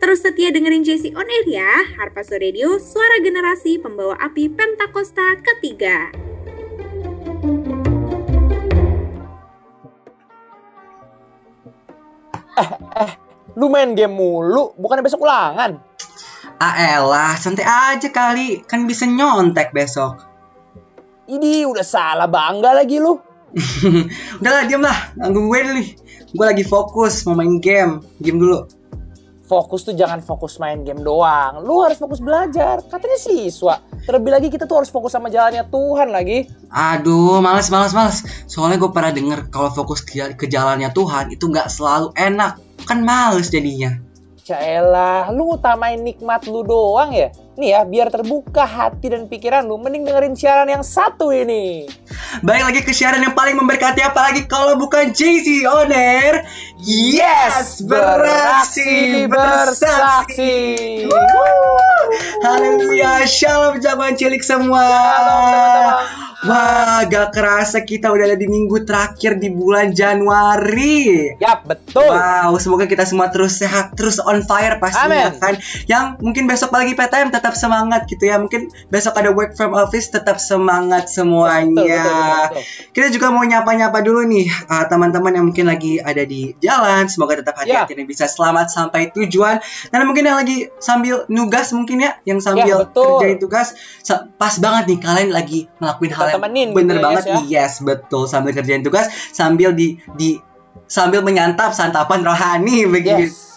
Terus setia dengerin JC On Air ya, Harpazo Radio, suara generasi pembawa api Pentakosta ketiga. Eh, eh, lu main game mulu, bukannya besok ulangan? Ah elah, santai aja kali, kan bisa nyontek besok. Ini udah salah bangga lagi lu. Udah lah, diam lah, ganggu gue nih. Gue lagi fokus mau main game, game dulu fokus tuh jangan fokus main game doang. Lu harus fokus belajar. Katanya siswa. Terlebih lagi kita tuh harus fokus sama jalannya Tuhan lagi. Aduh, males, males, males. Soalnya gue pernah denger kalau fokus ke, ke jalannya Tuhan itu nggak selalu enak. Kan males jadinya. Caelah, lu utamain nikmat lu doang ya? Nih ya, biar terbuka hati dan pikiran lu, mending dengerin siaran yang satu ini. Baik lagi ke siaran yang paling memberkati apalagi kalau bukan JC On Air. Yes, beraksi bersaksi. Haleluya, shalom jagoan cilik semua. Shalom teman-teman. Wah, gak kerasa kita udah ada di minggu terakhir di bulan Januari. Yap, betul. Wow, semoga kita semua terus sehat, terus on fire pastinya Amen. kan. Yang mungkin besok lagi PTM tetap semangat gitu ya. Mungkin besok ada work from office tetap semangat semuanya. Betul, betul, betul, betul. Kita juga mau nyapa-nyapa dulu nih uh, teman-teman yang mungkin lagi ada di jalan. Semoga tetap hati-hati yeah. dan bisa selamat sampai tujuan. Dan mungkin yang lagi sambil nugas mungkin ya, yang sambil yeah, kerjain tugas, pas banget nih kalian lagi ngelakuin hal temenin bener gitu banget ya, yes betul sambil kerjain tugas sambil di di sambil menyantap santapan rohani begitu yes.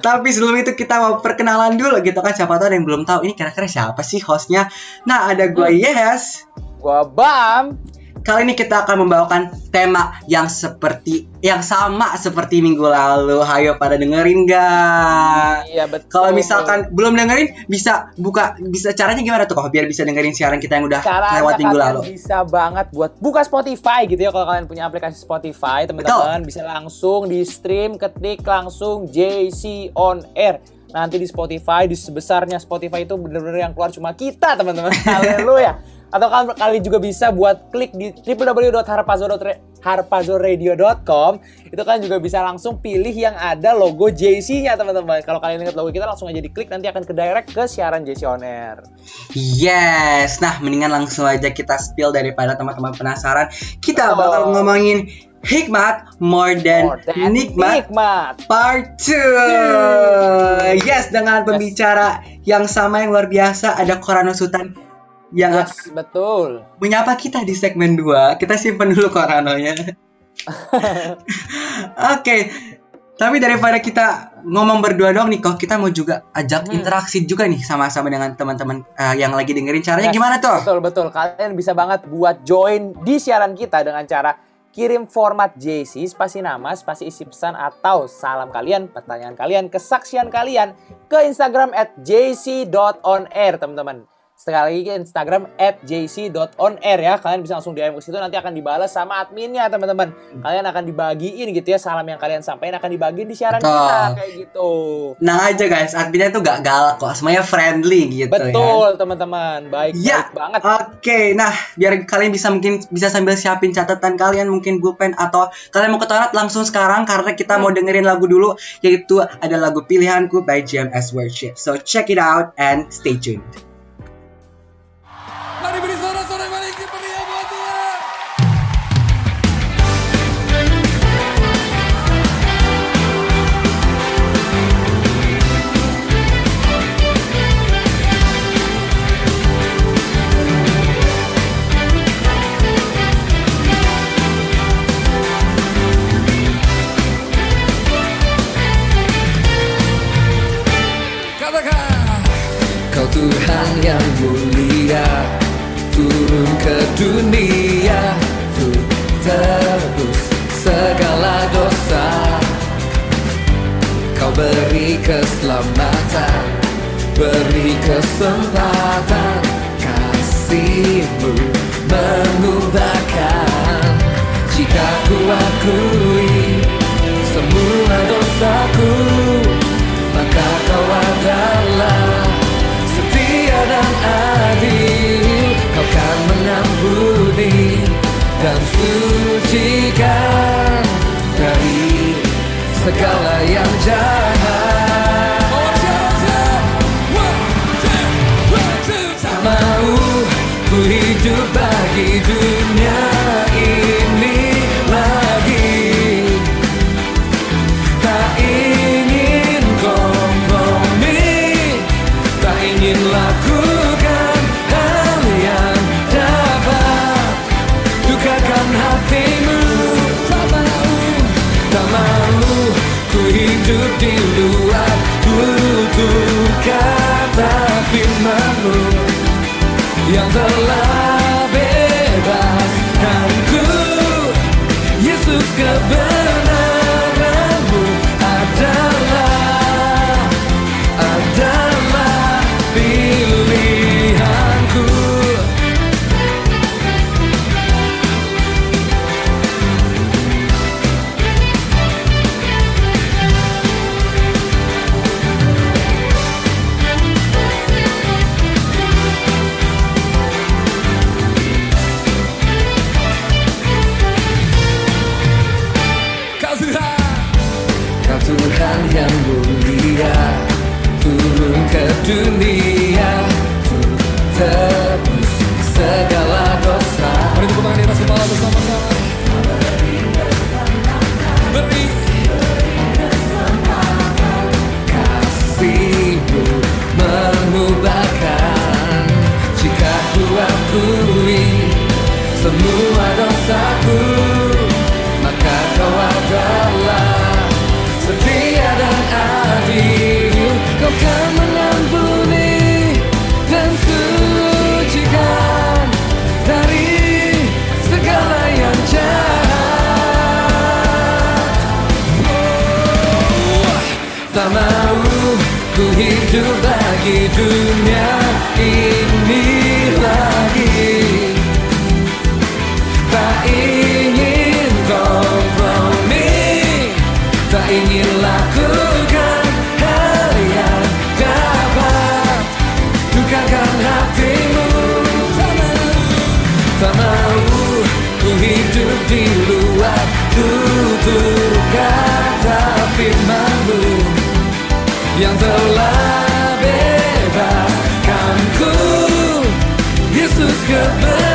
Tapi sebelum itu kita mau perkenalan dulu gitu kan siapa tahu ada yang belum tahu ini kira-kira siapa sih hostnya. Nah ada gue hmm. Yes, gue Bam, Kali ini kita akan membawakan tema yang seperti yang sama seperti minggu lalu. Hayo pada dengerin gak? Iya betul. Kalau misalkan belum dengerin bisa buka bisa caranya gimana tuh kok biar bisa dengerin siaran kita yang udah caranya lewat minggu lalu. Bisa banget buat buka Spotify gitu ya kalau kalian punya aplikasi Spotify teman-teman bisa langsung di stream ketik langsung JC on air nanti di Spotify di sebesarnya Spotify itu bener-bener yang keluar cuma kita teman-teman haleluya atau kalian juga bisa buat klik di www.harpazoradio.com itu kan juga bisa langsung pilih yang ada logo JC-nya teman-teman. Kalau kalian ingat logo kita langsung aja diklik nanti akan ke direct ke siaran JC On Air. Yes. Nah mendingan langsung aja kita spill daripada teman-teman penasaran. Kita oh. bakal ngomongin Hikmat More Than, More than Nikmat, Nikmat. Part 2 Yes dengan pembicara yes. yang sama yang luar biasa Ada Korano Sultan yang yes, betul. menyapa kita di segmen 2. Kita simpen dulu koranonya. Oke. okay. Tapi daripada kita ngomong berdua dong nih, kok kita mau juga ajak hmm. interaksi juga nih sama-sama dengan teman-teman uh, yang lagi dengerin caranya yes, gimana tuh? Betul betul. Kalian bisa banget buat join di siaran kita dengan cara kirim format JC, spasi nama, spasi isi pesan atau salam kalian, pertanyaan kalian, kesaksian kalian ke Instagram at jc.onair teman-teman sekali lagi ke Instagram at jc.onair ya. Kalian bisa langsung DM ke situ nanti akan dibalas sama adminnya teman-teman. Kalian akan dibagiin gitu ya salam yang kalian sampaikan akan dibagiin di siaran Betul. kita kayak gitu. Nah aja guys, adminnya tuh gak galak kok, semuanya friendly gitu ya. Betul ya. teman-teman, baik, ya. baik banget. Oke, okay. nah biar kalian bisa mungkin bisa sambil siapin catatan kalian mungkin pulpen atau kalian mau ke toilet langsung sekarang karena kita hmm. mau dengerin lagu dulu yaitu ada lagu pilihanku by GMS Worship. So check it out and stay tuned. Tuhan yang mulia turun ke dunia untuk tebus segala dosa. Kau beri keselamatan beri kesempatan kasihmu mengubahkan. Jika ku akui semua dosaku 看了养家。menegakkan hatimu. Tak mau ku hidup di luar tutur kata firmanmu. Yang telah bebaskan ku Yesus kebebas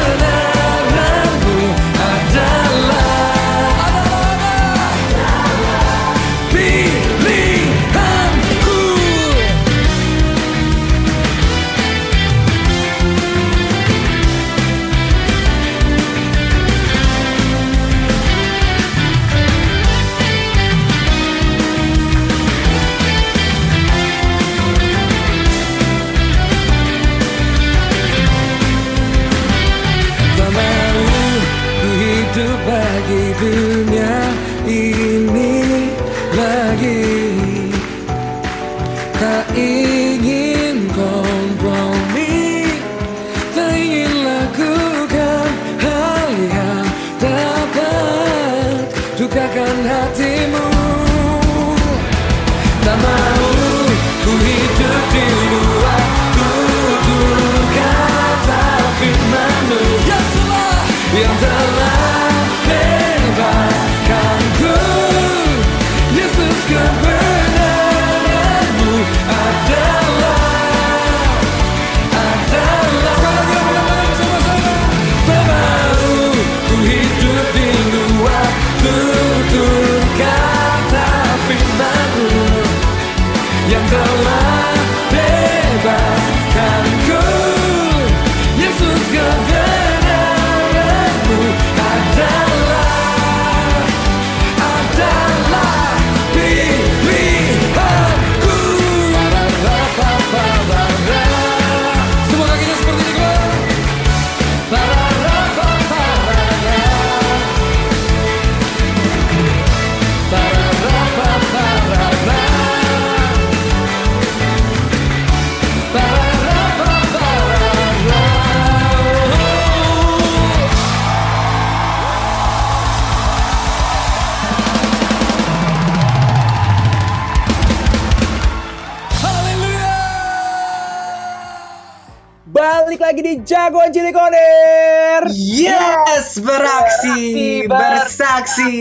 Jagoan Cilik On Air. Yes, beraksi, Beraksi, bersaksi.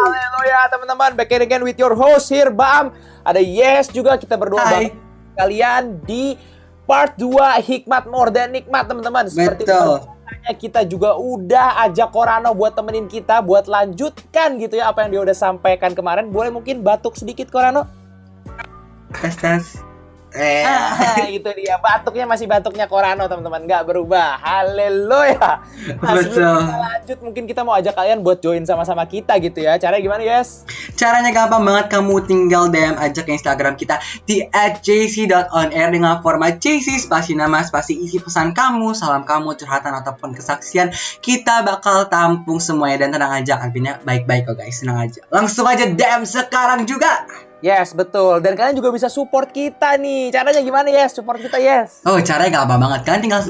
Haleluya teman-teman, back again with your host here Bam. Ada Yes juga kita berdua Hai. kalian di part 2 Hikmat More Than Nikmat teman-teman. Seperti Betul. kita juga udah ajak Korano buat temenin kita buat lanjutkan gitu ya apa yang dia udah sampaikan kemarin. Boleh mungkin batuk sedikit Korano? Tes tes. Eh, Ah, itu dia. Batuknya masih batuknya Korano teman-teman. Nggak berubah. Haleluya. Nah, Betul. sebelum kita lanjut. Mungkin kita mau ajak kalian buat join sama-sama kita gitu ya. Caranya gimana yes? Caranya gampang banget, kamu tinggal DM aja ke Instagram kita di @jc.onair dengan format JC spasi nama spasi isi pesan kamu, salam kamu, curhatan ataupun kesaksian. Kita bakal tampung semuanya dan tenang aja, artinya baik-baik kok guys, tenang aja. Langsung aja DM sekarang juga. Yes betul dan kalian juga bisa support kita nih caranya gimana yes support kita yes Oh, caranya gampang banget. Kalian tinggal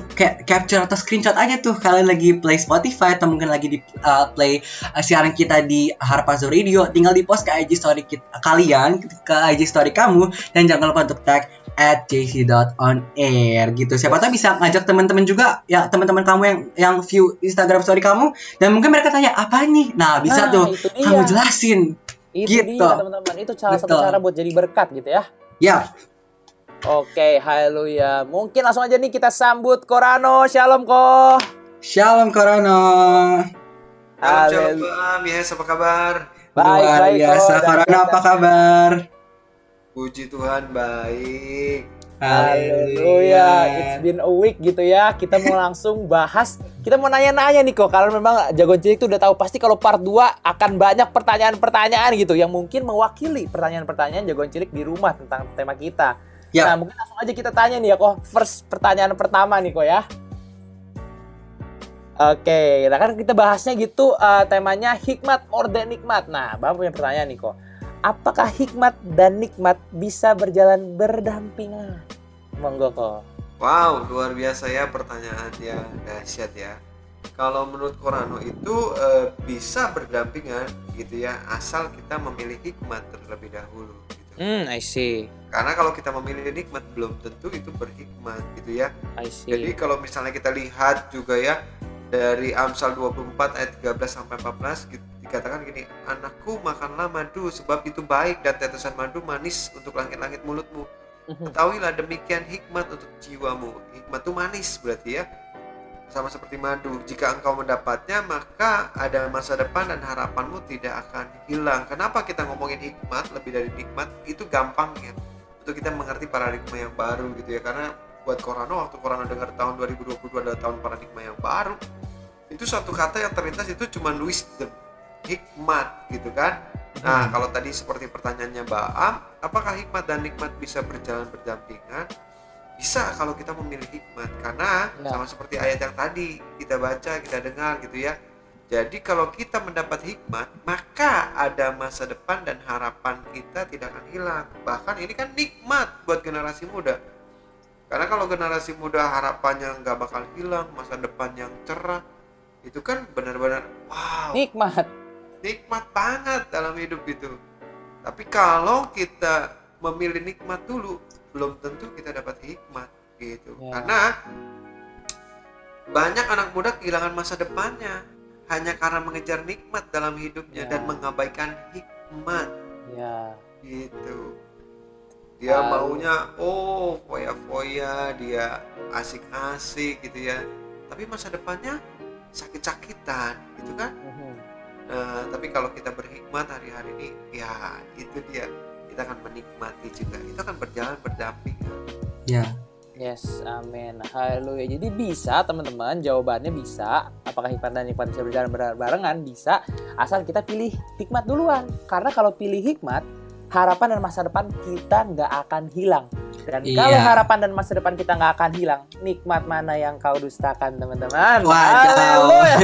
capture atau screenshot aja tuh kalian lagi play Spotify atau mungkin lagi di uh, play uh, siaran kita di Harpazo Radio. Tinggal di post ke IG story kita, kalian ke IG story kamu dan jangan lupa untuk tag at jc.onair gitu. Siapa tahu bisa ngajak teman-teman juga ya teman-teman kamu yang yang view Instagram story kamu dan mungkin mereka tanya apa nih. Nah, bisa Nah, tuh kamu jelasin. Itu Gitu. dia teman-teman itu salah satu Betul. cara buat jadi berkat gitu ya Ya, Oke, haleluya. Mungkin langsung aja nih kita sambut Korano. Shalom ko. Shalom Corona. Shalom, shalom. Yes, apa kabar? Baik, Luar baik, biasa. Ko. Dan Corona kita- apa kabar? Puji Tuhan, baik. Haleluya, it's been a week gitu ya. Kita mau langsung bahas, kita mau nanya-nanya nih kok. Kalau memang Jagoan Cilik tuh udah tahu pasti kalau part 2 akan banyak pertanyaan-pertanyaan gitu yang mungkin mewakili pertanyaan-pertanyaan Jagoan Cilik di rumah tentang tema kita. Ya. Nah, mungkin langsung aja kita tanya nih ya kok. First pertanyaan pertama nih kok ya. Oke, nah kan kita bahasnya gitu eh, temanya hikmat or than nikmat. Nah, Bang punya pertanyaan nih kok. Apakah hikmat dan nikmat bisa berjalan berdampingan? Monggo kok. Wow, luar biasa ya pertanyaannya. Dahsyat ya. Kalau menurut Korano itu eh, bisa berdampingan gitu ya, asal kita memilih hikmat terlebih dahulu gitu. Hmm, I see. Karena kalau kita memilih nikmat belum tentu itu berhikmat gitu ya. I see. Jadi kalau misalnya kita lihat juga ya dari Amsal 24 ayat 13 sampai 14 gitu, dikatakan gini, anakku makanlah madu sebab itu baik dan tetesan madu manis untuk langit-langit mulutmu. Mhm. Ketahuilah demikian hikmat untuk jiwamu. Hikmat itu manis berarti ya. Sama seperti madu. Jika engkau mendapatnya, maka ada masa depan dan harapanmu tidak akan hilang. Kenapa kita ngomongin hikmat lebih dari nikmat? Itu gampang ya. Untuk kita mengerti paradigma yang baru gitu ya. Karena buat Korano waktu Korano dengar tahun 2022 adalah tahun paradigma yang baru. Itu satu kata yang terlintas itu cuma wisdom, hikmat gitu kan. Nah, kalau tadi seperti pertanyaannya Mbak Am, apakah hikmat dan nikmat bisa berjalan berdampingan? Bisa kalau kita memilih hikmat, karena Ya. sama seperti ayat yang tadi kita baca, kita dengar gitu ya. Jadi kalau kita mendapat hikmat, maka ada masa depan dan harapan kita tidak akan hilang. Bahkan ini kan nikmat buat generasi muda. Karena kalau generasi muda harapannya nggak bakal hilang, masa depan yang cerah, itu kan benar-benar wow Nikmat. Nikmat banget dalam hidup itu. Tapi kalau kita memilih nikmat dulu, belum tentu kita dapat hikmat gitu. Ya. Karena banyak anak muda kehilangan masa depannya hanya karena mengejar nikmat dalam hidupnya Ya. dan mengabaikan hikmat Ya. gitu. Dia Lalu- maunya oh foya-foya, dia asik-asik gitu ya. Tapi masa depannya sakit-sakitan gitu kan? Mhm. Nah, tapi kalau kita berhikmat hari-hari ini, ya itu dia. Kita akan menikmati juga. Itu akan berjalan berdampingan. Ya. Yes, amin. Haleluya. Jadi bisa teman-teman, jawabannya bisa. Apakah hikmat dan nikmat bisa berjalan ber- barengan? Bisa, asal kita pilih hikmat duluan. Karena kalau pilih hikmat, harapan dan masa depan kita nggak akan hilang. Dan Iya. kalau harapan dan masa depan kita nggak akan hilang, nikmat mana yang kau dustakan teman-teman? Haleluya.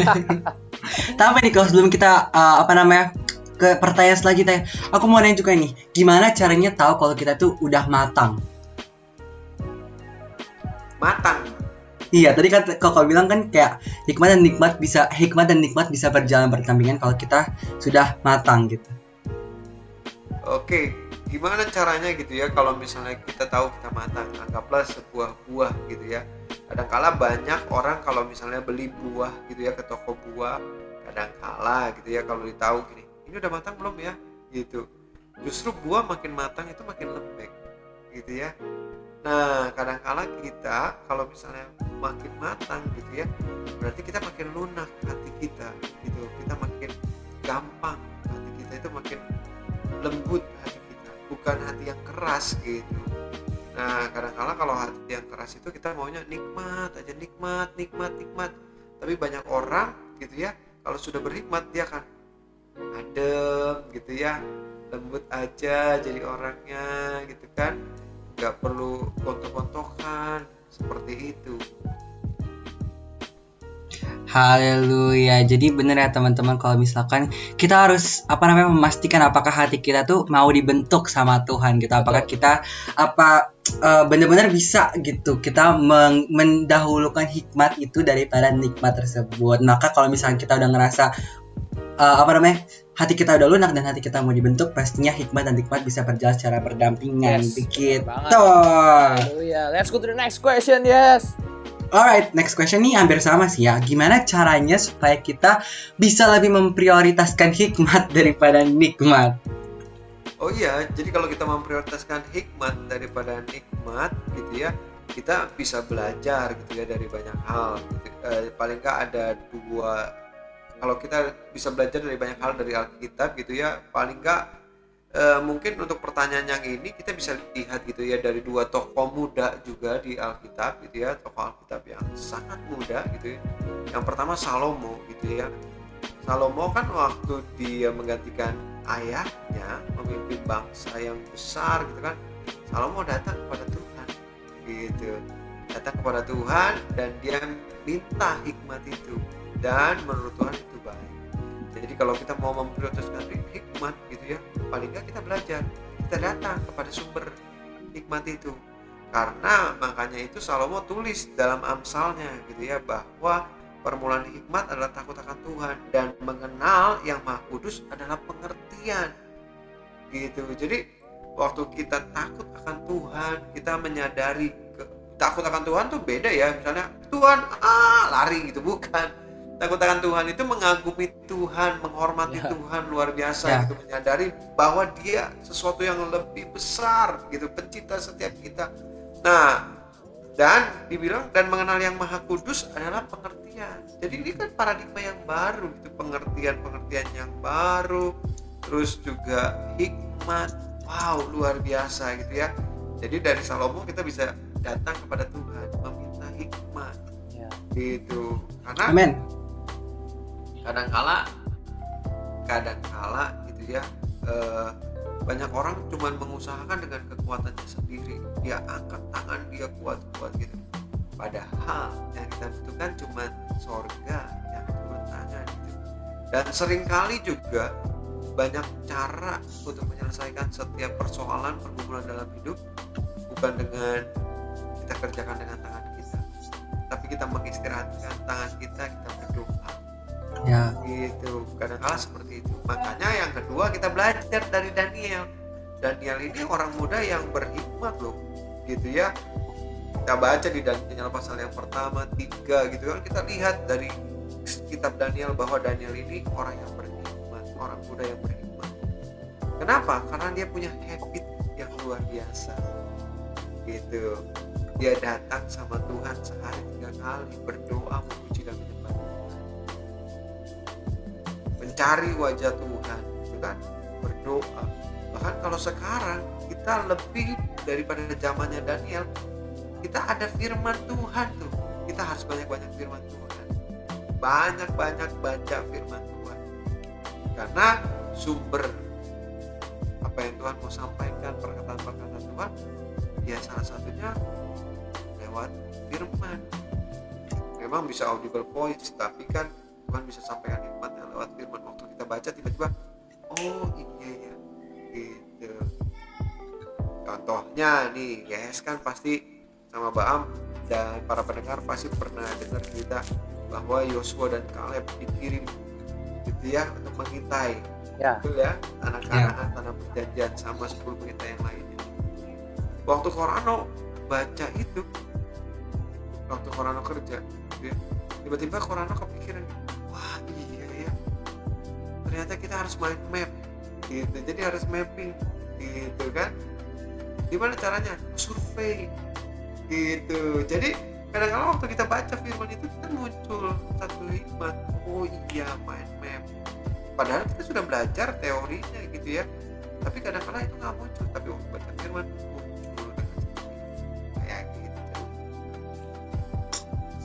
Tapi nih kalau sebelum kita uh, apa namanya ke pertanyaan selanjutnya, aku mau nanya juga nih, gimana caranya tahu kalau kita tuh udah matang? Matang. Iya, tadi kan kok kau bilang kan kayak hikmat dan nikmat bisa hikmat dan nikmat bisa berjalan berdampingan kalau kita sudah matang gitu. Oke, gimana caranya gitu ya? Kalau misalnya kita tahu kita matang anggaplah sebuah buah gitu ya. Kadangkala banyak orang kalau misalnya beli buah gitu ya ke toko buah kadangkala gitu ya kalau ditahu gini ini udah matang belum ya? Gitu. Justru buah makin matang itu makin lembek gitu ya. Nah kadangkala kita kalau misalnya makin matang gitu ya berarti kita makin lunak hati keras gitu. Nah kadang-kala kalau hati yang keras itu kita maunya nikmat aja nikmat nikmat nikmat. Tapi banyak orang gitu ya kalau sudah berhikmat dia akan adem gitu ya lembut aja jadi orangnya gitu kan. Nggak perlu kontok-kontokan seperti itu Haleluya. Jadi bener ya teman-teman kalau misalkan kita harus apa namanya memastikan apakah hati kita tuh mau dibentuk sama Tuhan gitu. Apakah kita apa uh, benar-benar bisa gitu kita meng- mendahulukan hikmat itu daripada nikmat tersebut. Maka kalau misalkan kita udah ngerasa uh, apa namanya hati kita udah lunak dan hati kita mau dibentuk pastinya hikmat dan nikmat bisa berjalan secara berdampingan Yes, begitu. Haleluya. Let's go to the next question, yes. Alright, next question nih hampir sama sih ya. Gimana caranya supaya kita bisa lebih memprioritaskan hikmat daripada nikmat? Oh iya, jadi kalau kita memprioritaskan hikmat daripada nikmat gitu ya, kita bisa belajar gitu ya dari banyak hal. Gitu. Eh, paling nggak ada dua. Kalau kita bisa belajar dari banyak hal dari Alkitab gitu ya, paling nggak eh, mungkin untuk pertanyaan yang ini kita bisa lihat gitu ya dari dua tokoh muda juga di Alkitab gitu ya, tokoh Alkitab yang sangat muda gitu ya. Yang pertama Salomo gitu ya. Salomo kan waktu dia menggantikan ayahnya memimpin bangsa yang besar gitu kan Salomo datang kepada Tuhan gitu datang kepada Tuhan dan dia minta hikmat itu dan menurut Tuhan itu jadi kalau kita mau memprioritaskan hikmat gitu ya paling nggak kita belajar kita datang kepada sumber hikmat itu. Karena makanya itu Salomo tulis dalam amsalnya gitu ya bahwa permulaan hikmat adalah takut akan Tuhan dan mengenal yang Maha Kudus adalah pengertian. Gitu. Jadi waktu kita takut akan Tuhan kita menyadari ke- takut akan Tuhan tuh beda ya. Misalnya Tuhan ah lari gitu. Bukan takut akan Tuhan itu mengagumi Tuhan menghormati Ya. Tuhan luar biasa Ya. gitu menyadari bahwa dia sesuatu yang lebih besar gitu pencipta setiap kita nah dan dibilang dan mengenal yang maha kudus adalah pengertian jadi ini kan paradigma yang baru gitu pengertian pengertian yang baru terus juga hikmat wow luar biasa gitu ya jadi dari Salomo kita bisa datang kepada Tuhan meminta hikmat Ya. gitu karena Amin. Kadangkala kadangkala gitu ya eh, banyak orang cuman mengusahakan dengan kekuatannya sendiri. Dia angkat tangan dia kuat-kuat gitu. Padahal yang kita butuhkan cuman sorga yang turun tangan gitu. Dan sering kali juga banyak cara untuk menyelesaikan setiap persoalan pergumulan dalam hidup bukan dengan kita kerjakan dengan tangan kita tapi kita mengistirahatkan tangan kita kita berdoa Ya. gitu kadang-kala seperti itu. Makanya yang kedua kita belajar dari Daniel. Daniel ini orang muda yang berhikmat loh gitu ya. Kita baca di Daniel pasal yang pertama tiga gitu kan. Kita lihat dari kitab Daniel bahwa Daniel ini orang yang berhikmat orang muda yang berhikmat. Kenapa? Karena dia punya habit yang luar biasa gitu. Dia datang sama Tuhan sehari tiga kali berdoa memuji dan mencari wajah Tuhan gitu berdoa. Bahkan kalau sekarang kita lebih daripada zamannya Daniel kita ada firman Tuhan tuh. Kita harus banyak-banyak firman Tuhan. Banyak-banyak baca firman Tuhan. Karena sumber apa yang Tuhan mau sampaikan perkataan-perkataan Tuhan ya salah satunya lewat firman. Memang bisa audible voice tapi kan Tuhan bisa sampaikan hikmatnya lewat firman. Waktu kita baca tiba-tiba oh iya ya gitu. Contohnya nih guys kan pasti sama Baam dan para pendengar pasti pernah dengar cerita bahwa Yosua dan Kaleb dikirim gitu ya untuk mengintai. Ya. betul ya tanah Kanaan tanah janjian sama 10 pendeta yang lainnya waktu Korano baca itu waktu Korano kerja ya, tiba-tiba Korano kepikiran wah iya ya ternyata kita harus main map gitu. Jadi harus mapping gitu kan. Gimana caranya? Survei gitu. Jadi kadang-kadang waktu kita baca firman itu kita muncul satu hikmat. Oh iya main map. Padahal kita sudah belajar teorinya gitu ya. Tapi kadang-kadang itu nggak muncul. Tapi waktu baca firman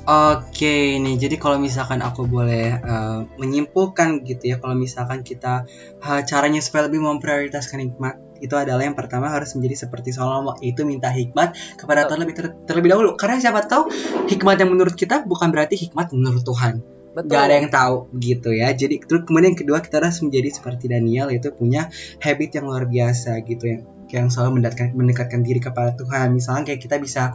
Oke, nih jadi kalau misalkan aku boleh eh, menyimpulkan gitu ya, kalau misalkan kita eh, caranya supaya lebih memprioritaskan hikmat itu adalah yang pertama harus menjadi seperti Salomo itu minta hikmat kepada Tuhan lebih ter- terlebih dahulu. Karena siapa tahu hikmat yang menurut kita bukan berarti hikmat menurut Tuhan. Betul. Gak ada yang tahu gitu ya. Jadi terus kemudian yang kedua kita harus menjadi seperti Daniel yaitu punya habit yang luar biasa gitu ya yang selalu mendekatkan, mendekatkan diri kepada Tuhan. Misalnya kayak kita bisa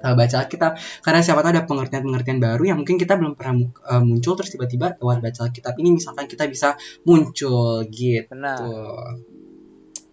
uh, baca Alkitab karena siapa tahu ada pengertian-pengertian baru yang mungkin kita belum pernah uh, muncul terus tiba-tiba lewat baca Alkitab ini misalkan kita bisa muncul gitu. Benar.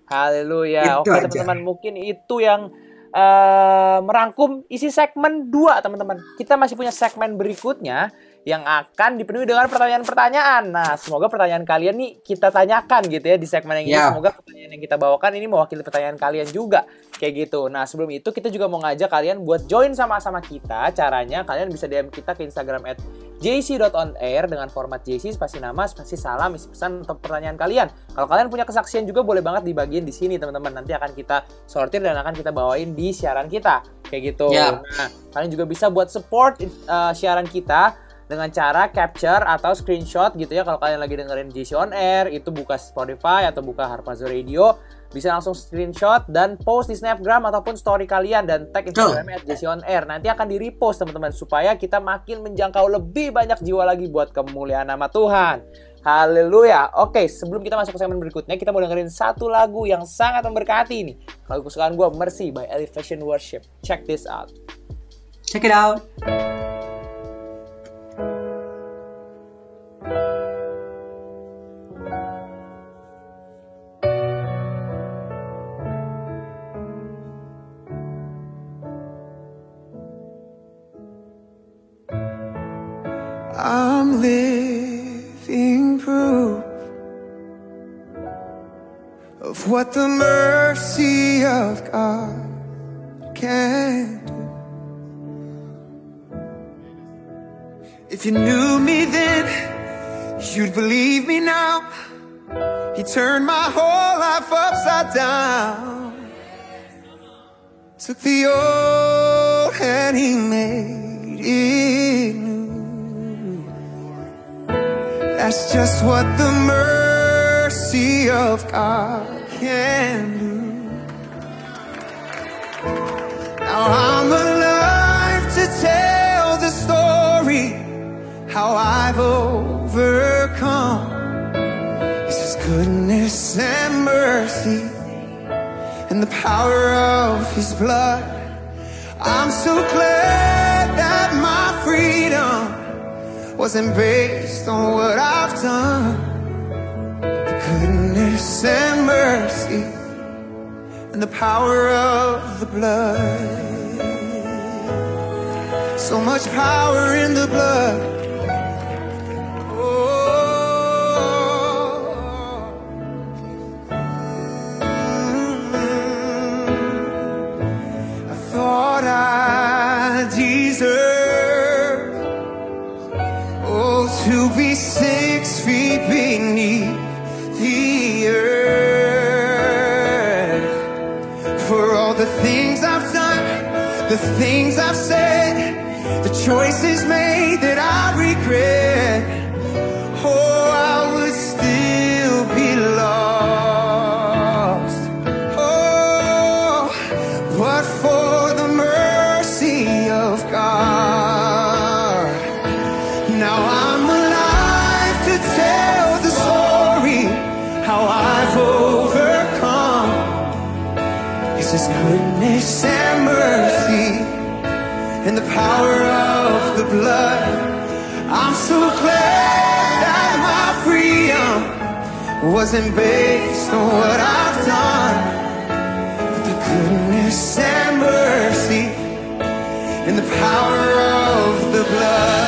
Haleluya. Oke, teman-teman, mungkin itu yang eh, merangkum isi segmen 2, teman-teman. Kita masih punya segmen berikutnya yang akan dipenuhi dengan pertanyaan-pertanyaan. Nah, semoga pertanyaan kalian nih kita tanyakan gitu ya di segmen yang ini. Ya. Semoga pertanyaan yang kita bawakan ini mewakili pertanyaan kalian juga. Kayak gitu. Nah, sebelum itu kita juga mau ngajak kalian buat join sama-sama kita. Caranya kalian bisa DM kita ke Instagram at jc.onair dengan format jc spasi nama spasi salam isi pesan atau pertanyaan kalian. Kalau kalian punya kesaksian juga boleh banget dibagiin di sini teman-teman. Nanti akan kita sortir dan akan kita bawain di siaran kita. Kayak gitu. Ya. Nah, kalian juga bisa buat support uh, siaran kita dengan cara capture atau screenshot gitu ya kalau kalian lagi dengerin JC on air itu buka Spotify atau buka Harpazo Radio bisa langsung screenshot dan post di Snapgram ataupun story kalian dan tag Instagramnya at JC on air nanti akan di repost teman-teman supaya kita makin menjangkau lebih banyak jiwa lagi buat kemuliaan nama Tuhan Haleluya. Oke, sebelum kita masuk ke segmen berikutnya, kita mau dengerin satu lagu yang sangat memberkati nih. Lagu kesukaan gue, Mercy by Elevation Worship. Check this out. Check it out. What the mercy of God can do. If you knew me then, you'd believe me now. He turned my whole life upside down. Took the old and he made it new. That's just what the mercy of God can do. Now I'm alive to tell the story how I've overcome. It's His goodness and mercy and the power of His blood. I'm so glad that my freedom wasn't based on what I've done. The goodness and mercy and the power of the blood. So much power in the blood. Oh. I thought I deserved Oh, to be six feet beneath the things I've done, the things I've said, the choices made blood. I'm so glad that my freedom wasn't based on what I've done. But the goodness and mercy and the power of the blood.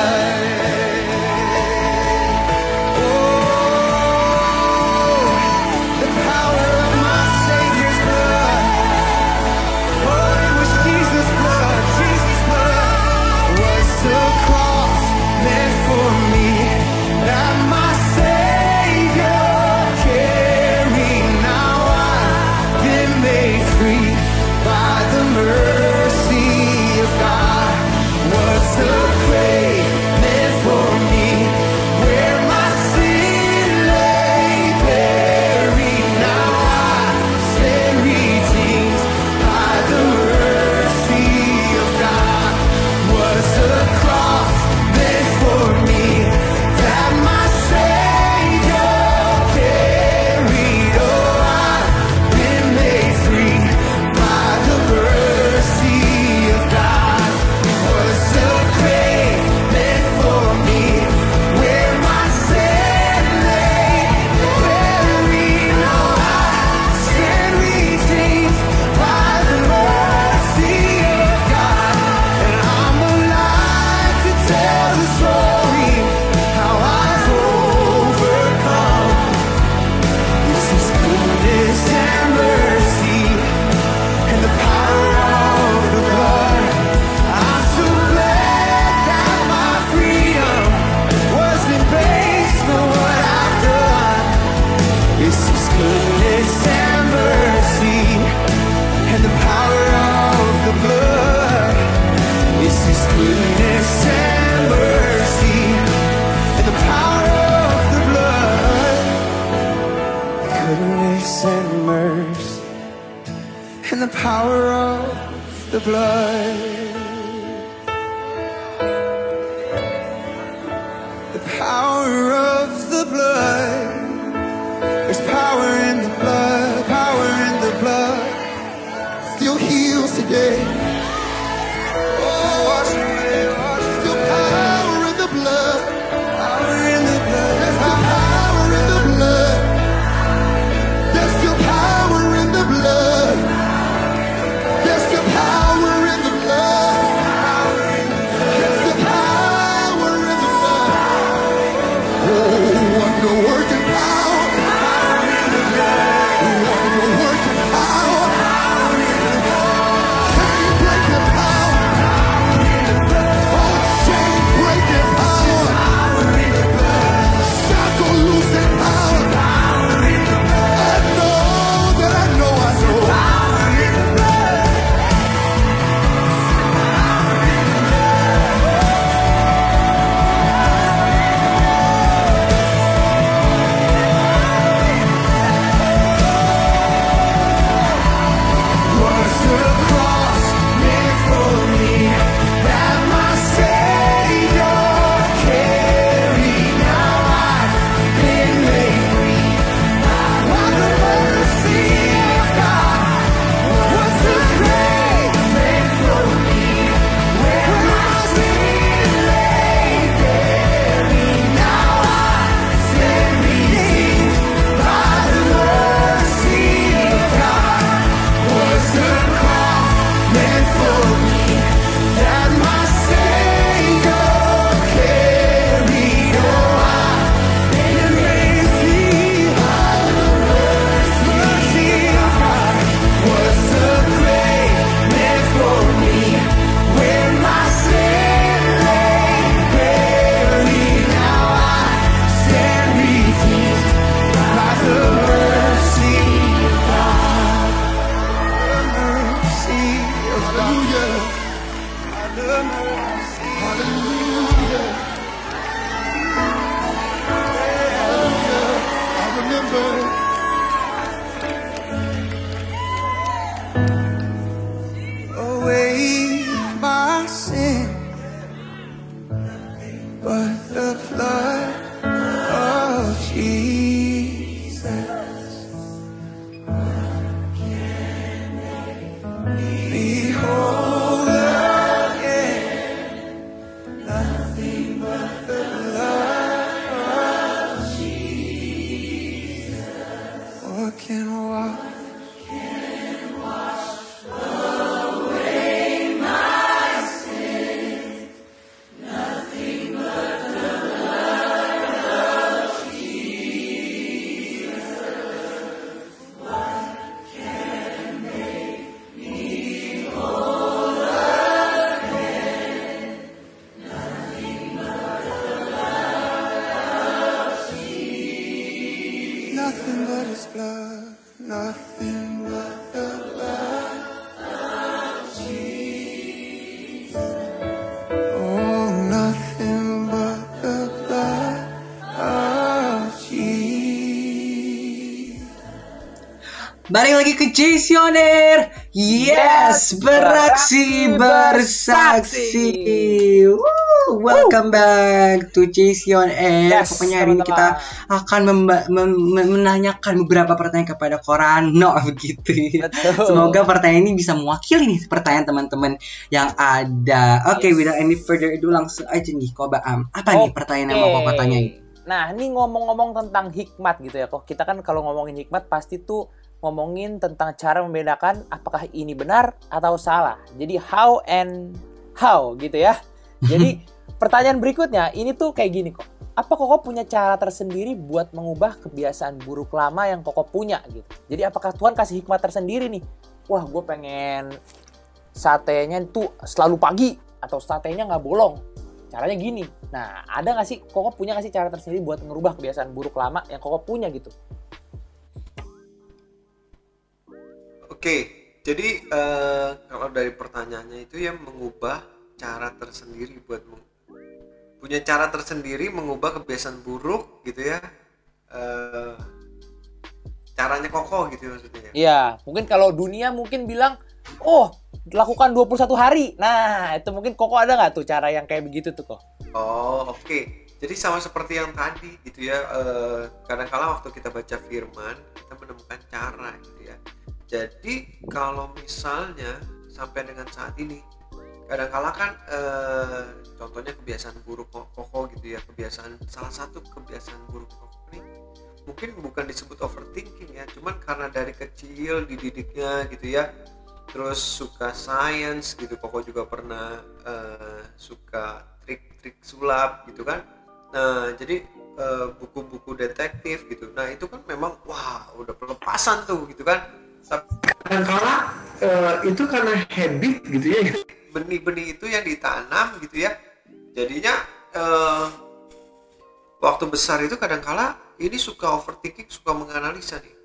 Blood. There's power in the blood, power in the blood. Still heals today. Balik lagi ke Jasioner. Yes, beraksi bersaksi. Woo, welcome back to Jason Air. Yes, Pokoknya hari ini kita akan menanyakan beberapa pertanyaan kepada Korano begitu. ya. Betul. Semoga pertanyaan ini bisa mewakili nih pertanyaan teman-teman yang ada. Oke, Yes. without any further ado langsung aja nih Koba Am. Apa nih pertanyaan yang mau Koba tanyain? Nah, ini ngomong-ngomong tentang hikmat gitu ya. Kok kita kan kalau ngomongin hikmat pasti tuh ngomongin tentang cara membedakan apakah ini benar atau salah. Jadi how and how gitu ya. Jadi pertanyaan berikutnya ini tuh kayak gini kok. Apa Koko punya cara tersendiri buat mengubah kebiasaan buruk lama yang Koko punya gitu? Jadi apakah Tuhan kasih hikmat tersendiri nih? Wah, gue pengen satenya tuh selalu pagi atau satenya nggak bolong. Caranya gini. Nah, ada nggak sih Koko punya nggak sih cara tersendiri buat merubah kebiasaan buruk lama yang Koko punya gitu? Oke, jadi eh, kalau dari pertanyaannya itu ya mengubah cara tersendiri buat meng- punya cara tersendiri mengubah kebiasaan buruk gitu ya. Eh, caranya kokoh gitu ya maksudnya ya? Iya, mungkin kalau dunia mungkin bilang, oh lakukan 21 hari. Nah, itu mungkin Koko ada nggak tuh cara yang kayak begitu tuh kok? Oh, oke. Jadi sama seperti yang tadi gitu ya. Eh, kadang-kala waktu kita baca firman, kita menemukan cara gitu. Jadi kalau misalnya sampai dengan saat ini, kadang-kala kan eh, contohnya kebiasaan buruk Ko- Koko gitu ya, kebiasaan salah satu kebiasaan buruk Koko ini mungkin bukan disebut overthinking ya, cuman karena dari kecil dididiknya gitu ya, terus suka science gitu Koko juga pernah eh, suka trik-trik sulap gitu kan. Nah jadi eh, buku-buku detektif gitu nah itu kan memang wah udah pelepasan tuh gitu kan kadang-kala eh, itu karena habit gitu ya. Benih-benih itu yang ditanam gitu ya. Jadinya eh, waktu besar itu kadang-kala ini suka overthinking suka menganalisa nih.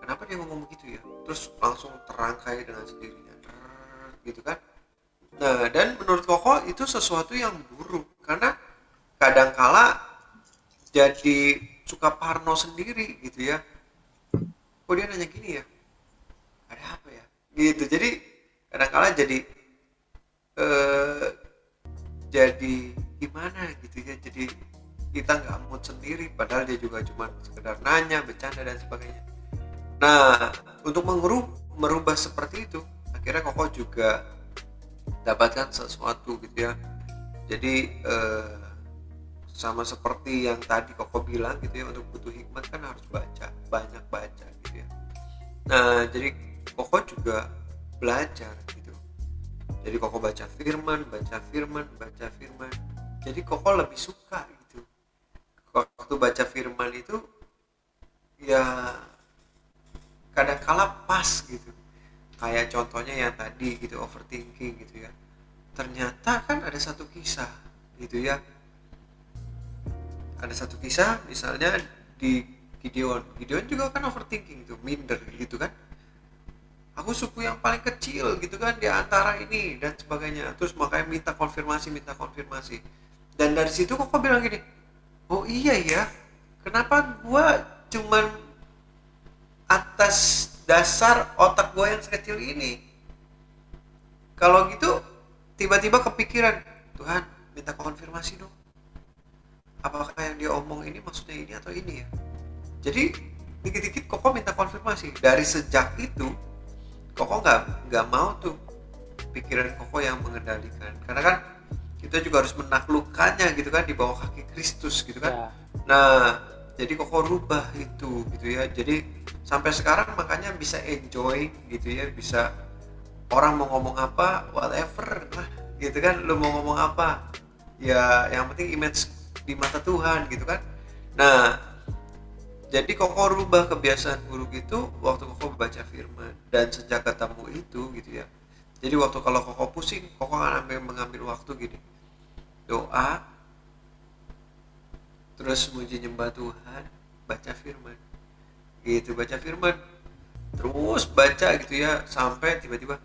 Kenapa dia ngomong begitu ya? Terus langsung terangkai dengan sendirinya. Gitu kan. Nah dan menurut Koko itu sesuatu yang buruk. Karena kadangkala jadi suka parno sendiri gitu ya. Kok dia nanya gini ya ada apa ya gitu jadi kadangkala jadi eh jadi gimana gitu ya jadi kita nggak mood sendiri padahal dia juga cuma sekedar nanya bercanda dan sebagainya Nah, untuk mengerub, merubah seperti itu, akhirnya Koko juga dapatkan sesuatu gitu ya. Jadi eh, sama seperti yang tadi Koko bilang gitu ya, untuk butuh hikmat kan harus baca, banyak baca gitu ya. Nah, jadi Koko juga belajar gitu. Jadi Koko baca firman, baca firman, baca firman. Jadi Koko lebih suka gitu. Waktu baca firman itu ya kadang kala pas gitu kayak contohnya yang tadi gitu overthinking gitu ya ternyata kan ada satu kisah gitu ya ada satu kisah misalnya di Gideon Gideon juga kan overthinking gitu minder gitu kan aku suku yang paling kecil gitu kan di antara ini dan sebagainya. Terus makanya minta konfirmasi minta konfirmasi. Dan dari situ kok bilang gini oh iya ya kenapa gua cuman atas dasar otak gue yang sekecil ini? Kalau gitu tiba-tiba kepikiran Tuhan minta konfirmasi dong. Apakah yang dia omong ini maksudnya ini atau ini ya? Jadi dikit-dikit Koko minta konfirmasi. Dari sejak itu Koko nggak nggak mau tuh pikiran Koko yang mengendalikan karena kan kita juga harus menaklukkannya gitu kan di bawah kaki Kristus gitu kan Ya. Nah, jadi koko rubah itu gitu ya. Jadi sampai sekarang makanya bisa enjoy gitu ya, bisa orang mau ngomong apa, whatever lah gitu kan. Lu mau ngomong apa, ya yang penting image di mata Tuhan gitu kan. Nah, jadi koko rubah kebiasaan buruk itu waktu koko baca firman. Dan sejak ketemu itu gitu ya. Jadi waktu kalau koko pusing, koko akan ambil mengambil waktu gini. Doa, terus muji nyembah Tuhan baca firman. Gitu baca firman. Terus baca gitu ya sampai tiba-tiba.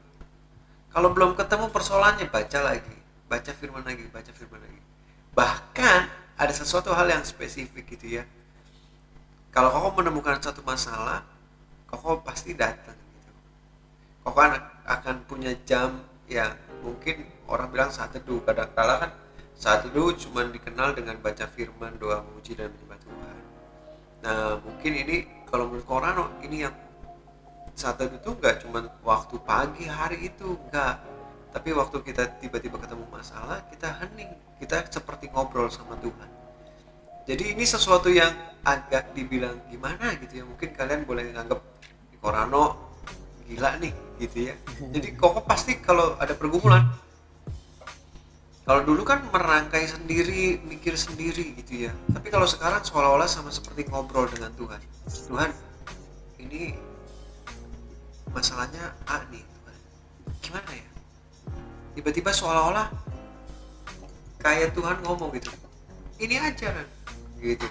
Kalau belum ketemu persoalannya baca lagi. Baca firman lagi baca firman lagi. Bahkan ada sesuatu hal yang spesifik gitu ya kalau kau menemukan satu masalah kau pasti datang gitu kan akan punya jam yang mungkin orang bilang saat teduh kadang-kala kan saat itu cuma dikenal dengan baca firman, doa memuji dan menyembah Tuhan. Nah, mungkin ini kalau menurut Korano ini yang saat itu tuh nggak cuma waktu pagi hari itu enggak, tapi waktu kita tiba-tiba ketemu masalah kita hening, kita seperti ngobrol sama Tuhan. Jadi ini sesuatu yang agak dibilang gimana gitu ya, mungkin kalian boleh nganggap "Ini Korano gila nih gitu ya. Jadi kok pasti kalau ada pergumulan kalau dulu kan merangkai sendiri, mikir sendiri gitu ya. Tapi kalau sekarang seolah-olah sama seperti ngobrol dengan Tuhan. Tuhan, ini masalahnya A nih, Tuhan. Gimana ya? Tiba-tiba seolah-olah kayak Tuhan ngomong gitu. Ini aja kan, gitu.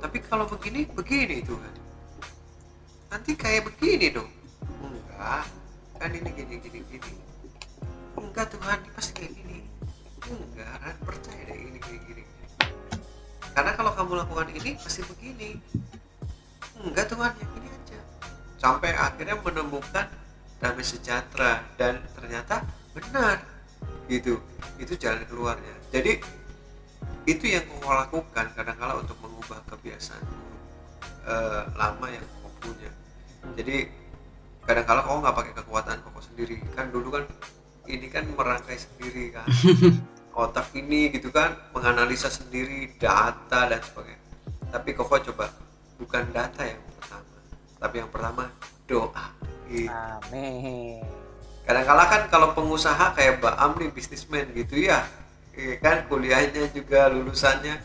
Tapi kalau begini, begini Tuhan. Nanti kayak begini dong. Enggak, kan ini gini gini gini. Enggak Tuhan. Ini pasti kayak gini. Enggak. Ran percaya deh ini gini gini. Karena kalau kamu lakukan ini pasti begini. Enggak Tuhan. Yang ini aja. Sampai akhirnya menemukan damai sejahtera dan ternyata benar. Gitu. Itu jalan keluarnya. Jadi itu yang kau lakukan kadang-kala untuk mengubah kebiasaan eh, lama yang kau punya. Jadi kadang-kala kau nggak pakai kekuatan kau sendiri. Kan dulu kan ini kan merangkai sendiri kan. Otak ini gitu kan menganalisa sendiri data dan sebagainya. Tapi kau coba bukan data yang pertama tapi yang pertama doa. Gitu. Amin. kadang-kala kan kalau pengusaha kayak Mbak Am nih bisnismen gitu ya Iya kan kuliahnya juga lulusannya.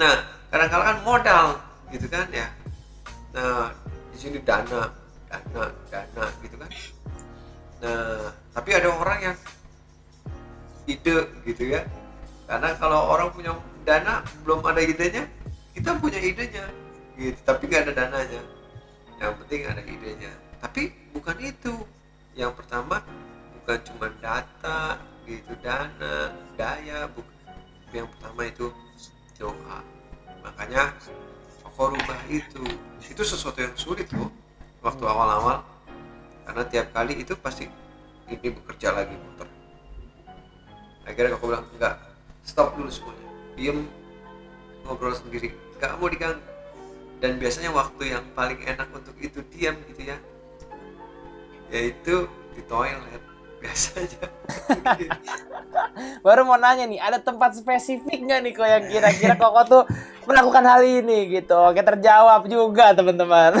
Nah kadang-kala kan modal gitu kan ya. Nah di sini dana dana dana gitu kan. Nah tapi ada orang yang ide gitu ya. Karena kalau orang punya dana belum ada idenya kita punya idenya gitu. Tapi nggak ada dananya. Yang penting ada idenya. Tapi bukan itu. Yang pertama bukan cuma data gitu dana daya bukan yang pertama itu doa makanya pokok rubah itu itu sesuatu yang sulit loh waktu awal-awal. Karena tiap kali itu pasti ini bekerja lagi muter. Akhirnya aku bilang enggak stop dulu semuanya. Diem ngobrol sendiri. Nggak mau diganggu. Dan biasanya waktu yang paling enak untuk itu diam gitu ya. Yaitu di toilet biasanya Baru mau nanya nih, ada tempat spesifik nggak nih kok yang kira-kira koko tuh melakukan hal ini gitu? Oke terjawab juga teman-teman.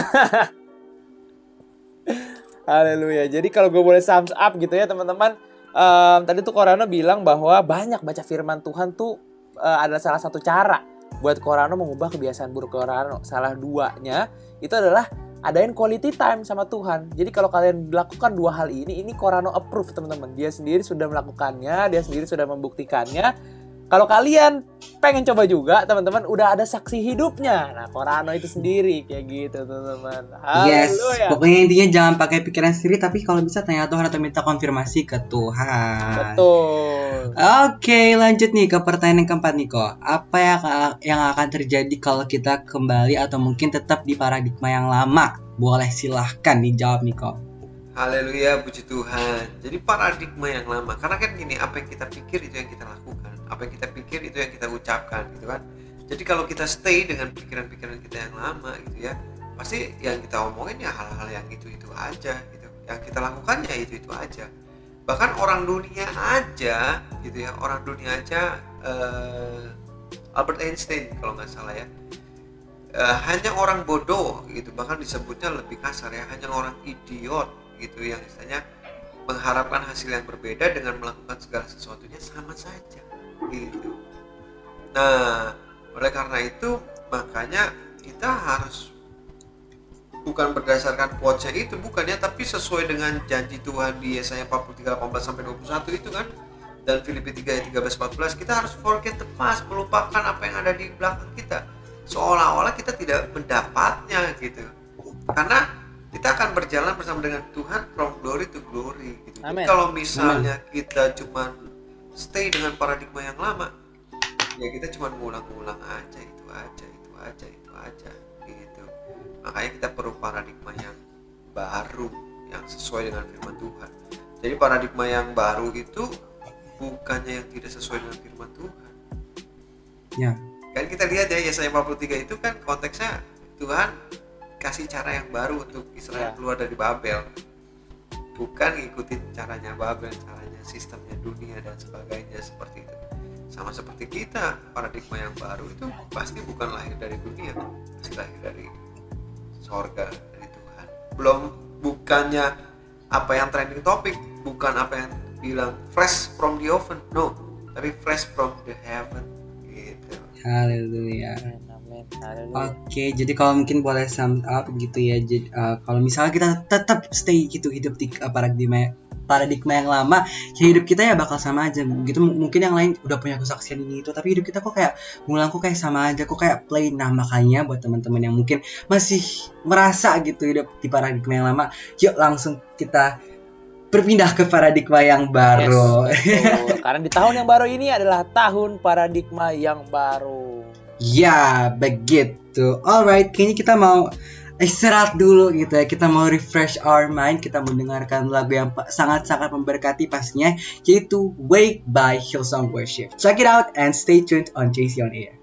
Haleluya. Jadi kalau gue boleh thumbs up gitu ya teman-teman. em, tadi tuh Korano bilang bahwa banyak baca firman Tuhan tuh eh, adalah salah satu cara buat Korano mengubah kebiasaan buruk Korano. Salah duanya itu adalah adain quality time sama Tuhan. Jadi kalau kalian melakukan dua hal ini, ini Korano approve teman-teman. Dia sendiri sudah melakukannya, dia sendiri sudah membuktikannya. Kalau kalian pengen coba juga, teman-teman, udah ada saksi hidupnya. Nah, Korano itu sendiri kayak gitu, teman-teman. Yes, pokoknya intinya jangan pakai pikiran sendiri tapi kalau bisa tanya Tuhan atau minta konfirmasi ke Tuhan. Betul. Oke, lanjut nih ke pertanyaan yang keempat nih kok. Apa yang yang akan terjadi kalau kita kembali atau mungkin tetap di paradigma yang lama? Boleh silahkan dijawab nih kok. Haleluya, puji Tuhan. Jadi paradigma yang lama. Karena kan gini, apa yang kita pikir itu yang kita lakukan. Apa yang kita pikir itu yang kita ucapkan, gitu kan. Jadi kalau kita stay dengan pikiran-pikiran kita yang lama, gitu ya, pasti yang kita omongin ya hal-hal yang itu-itu aja, gitu. Yang kita lakukan ya itu-itu aja. Bahkan orang dunia aja, gitu ya, orang dunia aja. eh, Albert Einstein kalau nggak salah ya. Eh, hanya orang bodoh gitu bahkan disebutnya lebih kasar ya hanya orang idiot gitu yang istilahnya mengharapkan hasil yang berbeda dengan melakukan segala sesuatunya sama saja gitu. Nah oleh karena itu makanya kita harus bukan berdasarkan quotes itu bukan ya tapi sesuai dengan janji Tuhan di Yesaya 43 18 sampai 21 itu kan dan Filipi 3 ayat 13 14 kita harus forget the past melupakan apa yang ada di belakang kita. Seolah-olah kita tidak mendapatnya gitu. Karena kita akan berjalan bersama dengan Tuhan from glory to glory gitu. Jadi kalau misalnya kita cuman stay dengan paradigma yang lama. Ya kita cuma ngulang-ngulang aja itu aja itu aja itu aja gitu. Makanya kita perlu paradigma yang baru yang sesuai dengan firman Tuhan. Jadi paradigma yang baru itu bukannya yang tidak sesuai dengan firman Tuhan. Ya. kan kita lihat ya Yesaya 43 itu kan konteksnya Tuhan kasih cara yang baru untuk Israel Ya. keluar dari Babel. Bukan ngikutin caranya Babel caranya sistemnya dunia dan sebagainya seperti itu. Sama seperti kita paradigma yang baru itu pasti bukan lahir dari dunia pasti lahir dari sorga dari Tuhan. Belum bukannya apa yang trending topik bukan apa yang bilang fresh from the oven no. Tapi fresh from the heaven gitu. Haleluya. Oke, jadi kalau mungkin boleh sum up gitu ya. Jadi uh, kalau misalnya kita tetap stay gitu hidup di uh, paradigma paradigma yang lama, ya hidup kita ya bakal sama aja. Gitu mungkin yang lain udah punya kesaksian ini itu, tapi hidup kita kok kayak ngulang kok kayak sama aja, kok kayak plain. Nah, makanya buat teman-teman yang mungkin masih merasa gitu hidup di paradigma yang lama, yuk langsung kita berpindah ke paradigma yang baru. Yes. Karena di tahun yang baru ini adalah tahun paradigma yang baru. Ya, begitu. Alright, kayaknya kita mau istirahat dulu gitu ya. Kita mau refresh our mind, kita mendengarkan lagu yang sangat-sangat memberkati pastinya, yaitu Wake by Hillsong Worship. Check it out and stay tuned on JC on Air.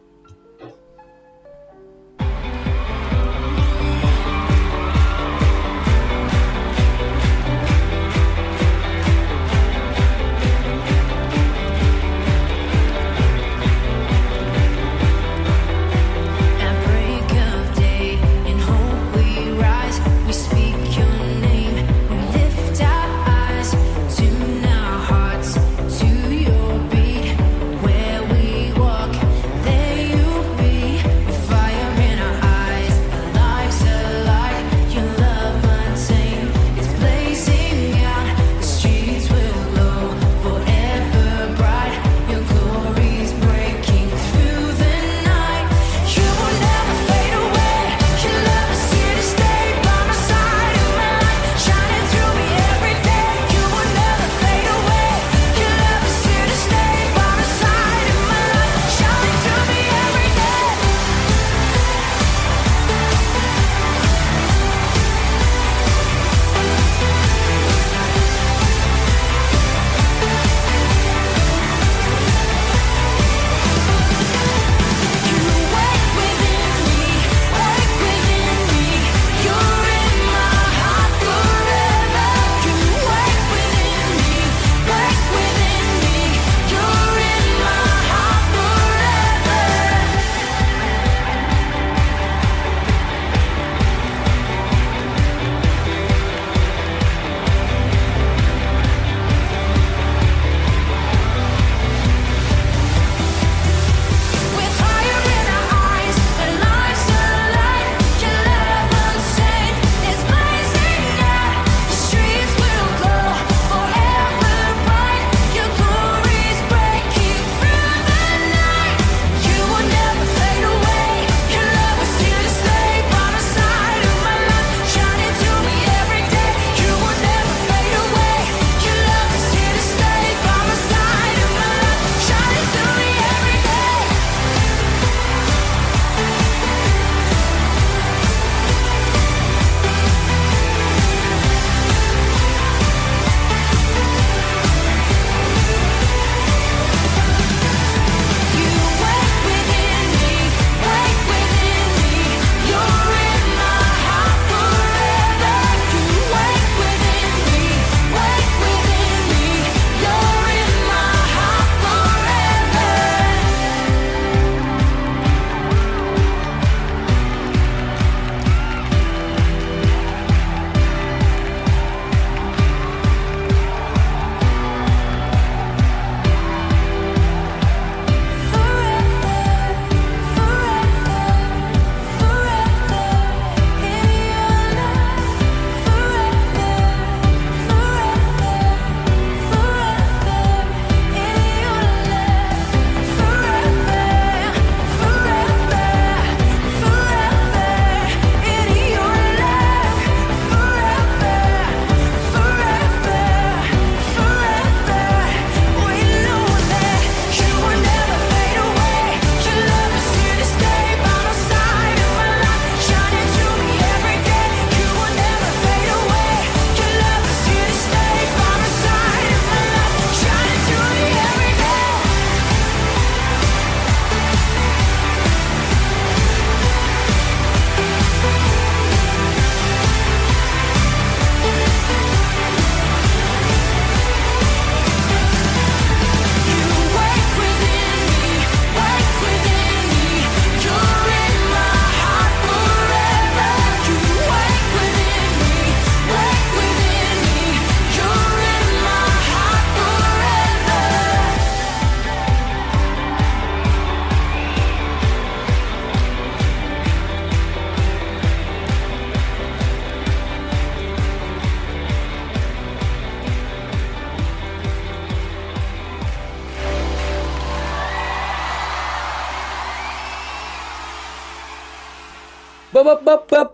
Bab,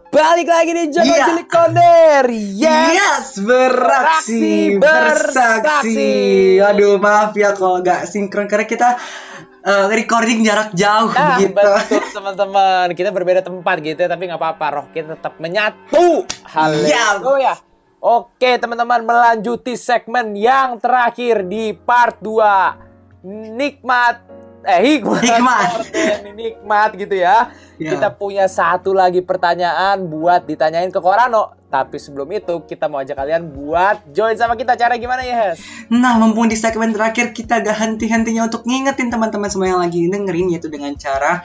balik lagi di Jago yeah. Cilik Konder. Yes, yes beraksi, bersaksi. Aduh, maaf ya kalau nggak sinkron karena kita uh, recording jarak jauh nah, gitu. Betul teman-teman, kita berbeda tempat gitu ya, tapi nggak apa-apa, roh kita tetap menyatu. Haleluya. Yeah. Oke, teman-teman melanjuti segmen yang terakhir di part 2. Nikmat eh hikmat. Hikmat. Nikmat gitu ya. Ya. Kita punya satu lagi pertanyaan buat ditanyain ke Korano. Tapi sebelum itu kita mau ajak kalian buat join sama kita. Cara gimana ya, Hes? Nah, mumpung di segmen terakhir kita gak henti-hentinya untuk ngingetin teman-teman semua yang lagi dengerin yaitu dengan cara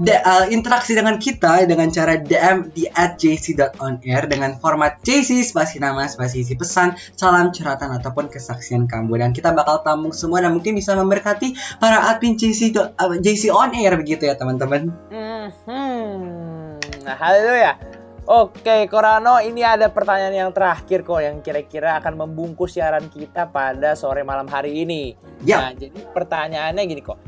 de- uh, interaksi dengan kita dengan cara DM di @jc.onair dengan format JC spasi nama spasi isi pesan salam curhatan ataupun kesaksian kamu dan kita bakal tampung semua dan mungkin bisa memberkati para admin JC do- uh, JC on air begitu ya teman-teman. Hmm, nah, haleluya. Oke, Korano, ini ada pertanyaan yang terakhir kok yang kira-kira akan membungkus siaran kita pada sore malam hari ini. Ya. Nah, jadi pertanyaannya gini kok.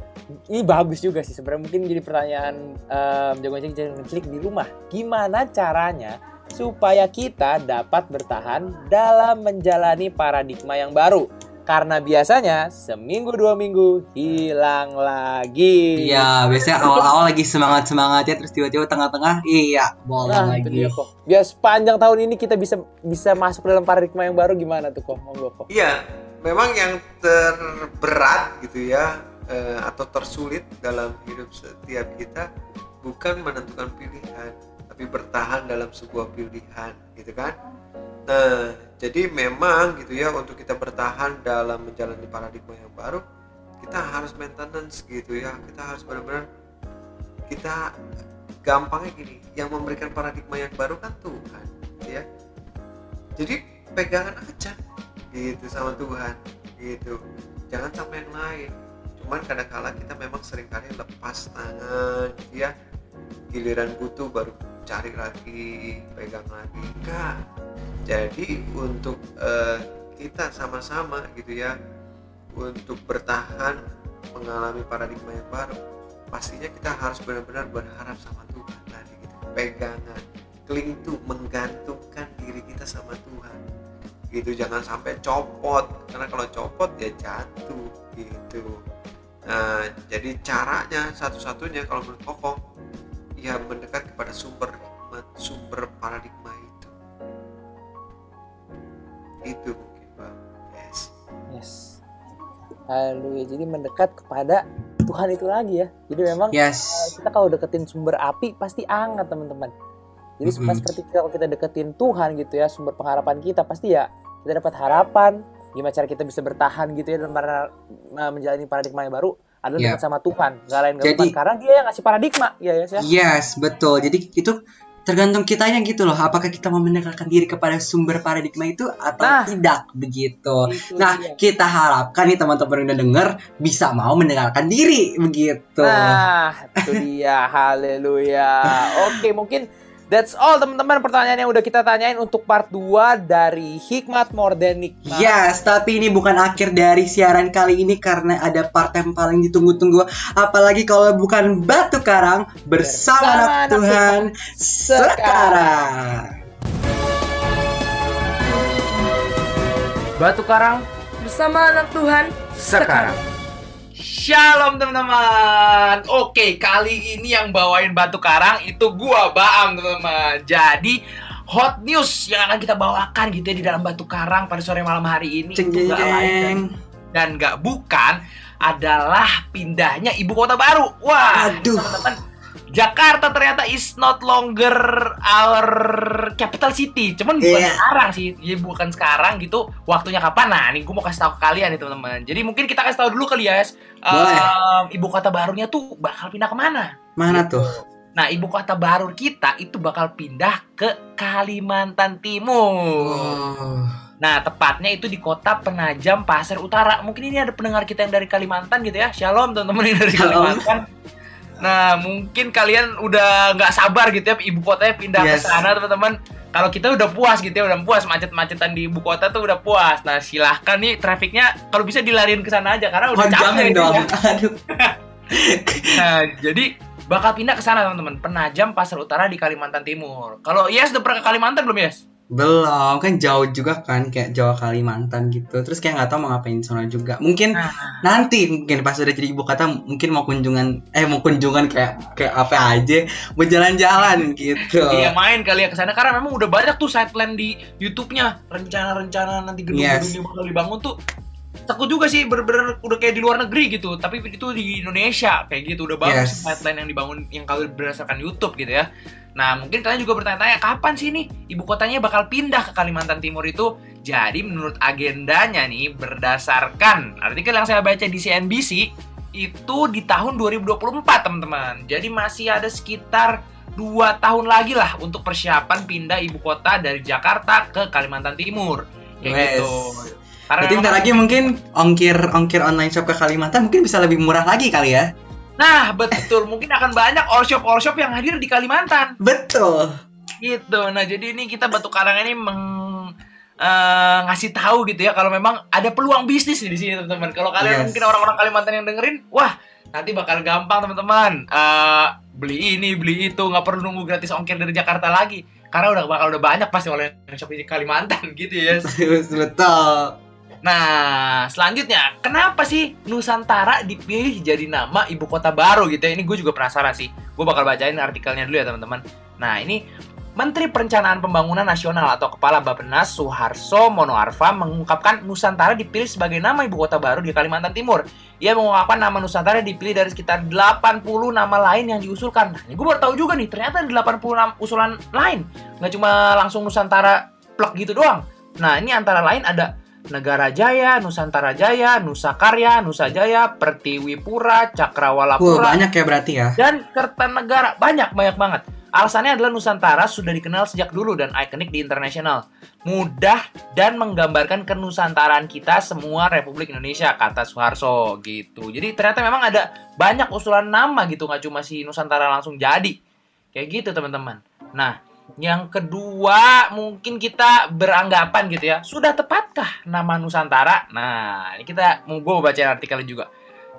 Ini bagus juga sih sebenarnya mungkin jadi pertanyaan um, jago cek jago klik di rumah. Gimana caranya supaya kita dapat bertahan dalam menjalani paradigma yang baru? Karena biasanya seminggu dua minggu hilang lagi. Iya, biasanya awal-awal lagi semangat-semangatnya terus tiba-tiba tengah-tengah iya bolong Nah, itu lagi. dia kok. Biar sepanjang tahun ini kita bisa bisa masuk dalam paradigma yang baru gimana tuh kok? Monggo kok. Iya, memang yang terberat gitu ya eh, atau tersulit dalam hidup setiap kita bukan menentukan pilihan, tapi bertahan dalam sebuah pilihan, gitu kan? Nah, jadi memang gitu ya untuk kita bertahan dalam menjalani paradigma yang baru, kita harus maintenance gitu ya. Kita harus benar-benar kita gampangnya gini, yang memberikan paradigma yang baru kan Tuhan, gitu ya. Jadi pegangan aja gitu sama Tuhan gitu jangan sama yang lain cuman kadang-kala kita memang sering kali lepas tangan gitu ya. Giliran butuh baru cari lagi pegang lagi. Enggak jadi untuk eh, kita sama-sama gitu ya untuk bertahan mengalami paradigma yang baru pastinya kita harus benar-benar berharap sama Tuhan tadi gitu. Pegangan cling to menggantungkan diri kita sama Tuhan. Gitu jangan sampai copot. Karena kalau copot ya jatuh gitu nah jadi caranya satu-satunya kalau menurut ya mendekat kepada sumber hikmat sumber paradigma itu itu mungkin bang yes Yes. Haleluya. Jadi mendekat kepada Tuhan itu lagi ya. Jadi memang Yes. kita kalau deketin sumber api pasti hangat teman-teman. Jadi Mhm. pas seperti kalau kita deketin Tuhan gitu ya, sumber pengharapan kita pasti ya kita dapat harapan. Gimana cara kita bisa bertahan gitu ya dalam para, nah, menjalani paradigma yang baru adalah Ya. dekat sama Tuhan. Gak lain gak Jadi- bukan karena dia yang ngasih paradigma. Ya ya. ya. Yes, betul. Jadi itu tergantung kitanya gitu loh. Apakah kita mau mendekatkan diri kepada sumber paradigma itu atau Nah. tidak begitu. Itu Nah, dia. kita harapkan nih teman-teman yang udah denger bisa mau mendengarkan diri begitu. Nah, itu dia. Haleluya. Oke, mungkin that's all teman-teman pertanyaan yang udah kita tanyain untuk part 2 dari Hikmat More Than Nikmat. Yes, tapi ini bukan akhir dari siaran kali ini karena ada part yang paling ditunggu-tunggu. Apalagi kalau bukan Batu Karang bersama, Bersama anak Tuhan sekarang. sekarang. Batu Karang bersama anak Tuhan sekarang. Shalom teman-teman. Oke, kali ini yang bawain batu karang itu gua Baam teman-teman. Jadi hot news yang akan kita bawakan gitu ya di dalam batu karang pada sore malam hari ini Ceng itu jeng nggak lain dan, nggak bukan adalah pindahnya ibu kota baru. Wah, Aduh. teman-teman. Jakarta ternyata is not longer our capital city. Cuman bukan Iya. sekarang sih. Ya bukan sekarang gitu. Waktunya kapan? Nah, ini gue mau kasih tahu ke kalian nih teman-teman. Jadi mungkin kita kasih tahu dulu kali ya. Em, ibu kota barunya tuh bakal pindah ke mana? Mana tuh? Nah, ibu kota baru kita itu bakal pindah ke Kalimantan Timur. Oh. Nah, tepatnya itu di kota Penajam Pasir Utara. Mungkin ini ada pendengar kita yang dari Kalimantan gitu ya. Shalom teman-teman yang dari Shalom. Kalimantan. Nah, mungkin kalian udah nggak sabar gitu ya ibu kotanya pindah Yes. ke sana teman-teman. Kalau kita udah puas gitu ya, udah puas macet-macetan di ibu kota tuh udah puas. Nah, silahkan nih trafiknya kalau bisa dilarin ke sana aja karena udah Oh, capek gitu dong. ya. Aduh. Nah, jadi bakal pindah ke sana teman-teman. Penajam Pasir Utara di Kalimantan Timur. Kalau Yes udah pernah ke Kalimantan belum Yes? Belum, kan jauh juga kan kayak Jawa Kalimantan gitu. Terus kayak nggak tahu mau ngapain sana juga. Mungkin Nah. nanti mungkin pas udah jadi ibu kota mungkin mau kunjungan eh mau kunjungan kayak kayak apa aja, mau jalan-jalan gitu. Iya main kali ya ke sana karena memang udah banyak tuh side plan di YouTube-nya rencana-rencana nanti gedung-gedung Yes. yang bakal dibangun tuh takut juga sih bener-bener udah kayak di luar negeri gitu tapi itu di Indonesia kayak gitu udah bagus Yes. yang dibangun yang kalau berdasarkan YouTube gitu ya nah mungkin kalian juga bertanya-tanya kapan sih nih ibu kotanya bakal pindah ke Kalimantan Timur itu jadi menurut agendanya nih berdasarkan artikel yang saya baca di CNBC itu di tahun 2024 teman-teman jadi masih ada sekitar dua tahun lagi lah untuk persiapan pindah ibu kota dari Jakarta ke Kalimantan Timur kayak Wes. gitu. Karena Berarti bentar lagi mungkin ongkir ongkir online shop ke Kalimantan mungkin bisa lebih murah lagi kali ya. Nah betul mungkin akan banyak all shop all shop yang hadir di Kalimantan Betul. gitu. Nah jadi ini kita Batu Karang ini meng eh, ngasih tahu gitu ya kalau memang ada peluang bisnis di sini teman-teman. Kalau kalian Yes. mungkin orang-orang Kalimantan yang dengerin, wah nanti bakal gampang teman-teman Eh, beli ini beli itu nggak perlu nunggu gratis ongkir dari Jakarta lagi karena udah bakal udah banyak pasti oleh shop di Kalimantan gitu ya. Betul. Nah, selanjutnya, kenapa sih Nusantara dipilih jadi nama ibu kota baru gitu ya? Ini gue juga penasaran sih. Gue bakal bacain artikelnya dulu ya teman-teman. Nah, ini Menteri Perencanaan Pembangunan Nasional atau Kepala Bappenas Suharso Monoarfa mengungkapkan Nusantara dipilih sebagai nama ibu kota baru di Kalimantan Timur. Ia mengungkapkan nama Nusantara dipilih dari sekitar 80 nama lain yang diusulkan. Nah, ini gue baru tahu juga nih, ternyata ada 80 nama usulan lain. Nggak cuma langsung Nusantara plek gitu doang. Nah, ini antara lain ada Negara Jaya, Nusantara Jaya, Nusa Karya, Nusa Jaya, Pertiwipura, Cakrawala Wah, Pura, banyak ya berarti ya. dan Kertanegara. Banyak, banyak banget. Alasannya adalah Nusantara sudah dikenal sejak dulu dan ikonik di internasional. Mudah dan menggambarkan kenusantaraan kita semua Republik Indonesia, kata Soeharto gitu. Jadi ternyata memang ada banyak usulan nama gitu, nggak cuma si Nusantara langsung jadi. Kayak gitu teman-teman. Nah, yang kedua mungkin kita beranggapan gitu ya, sudah tepatkah nama Nusantara? Nah, ini kita mau gue baca artikelnya juga.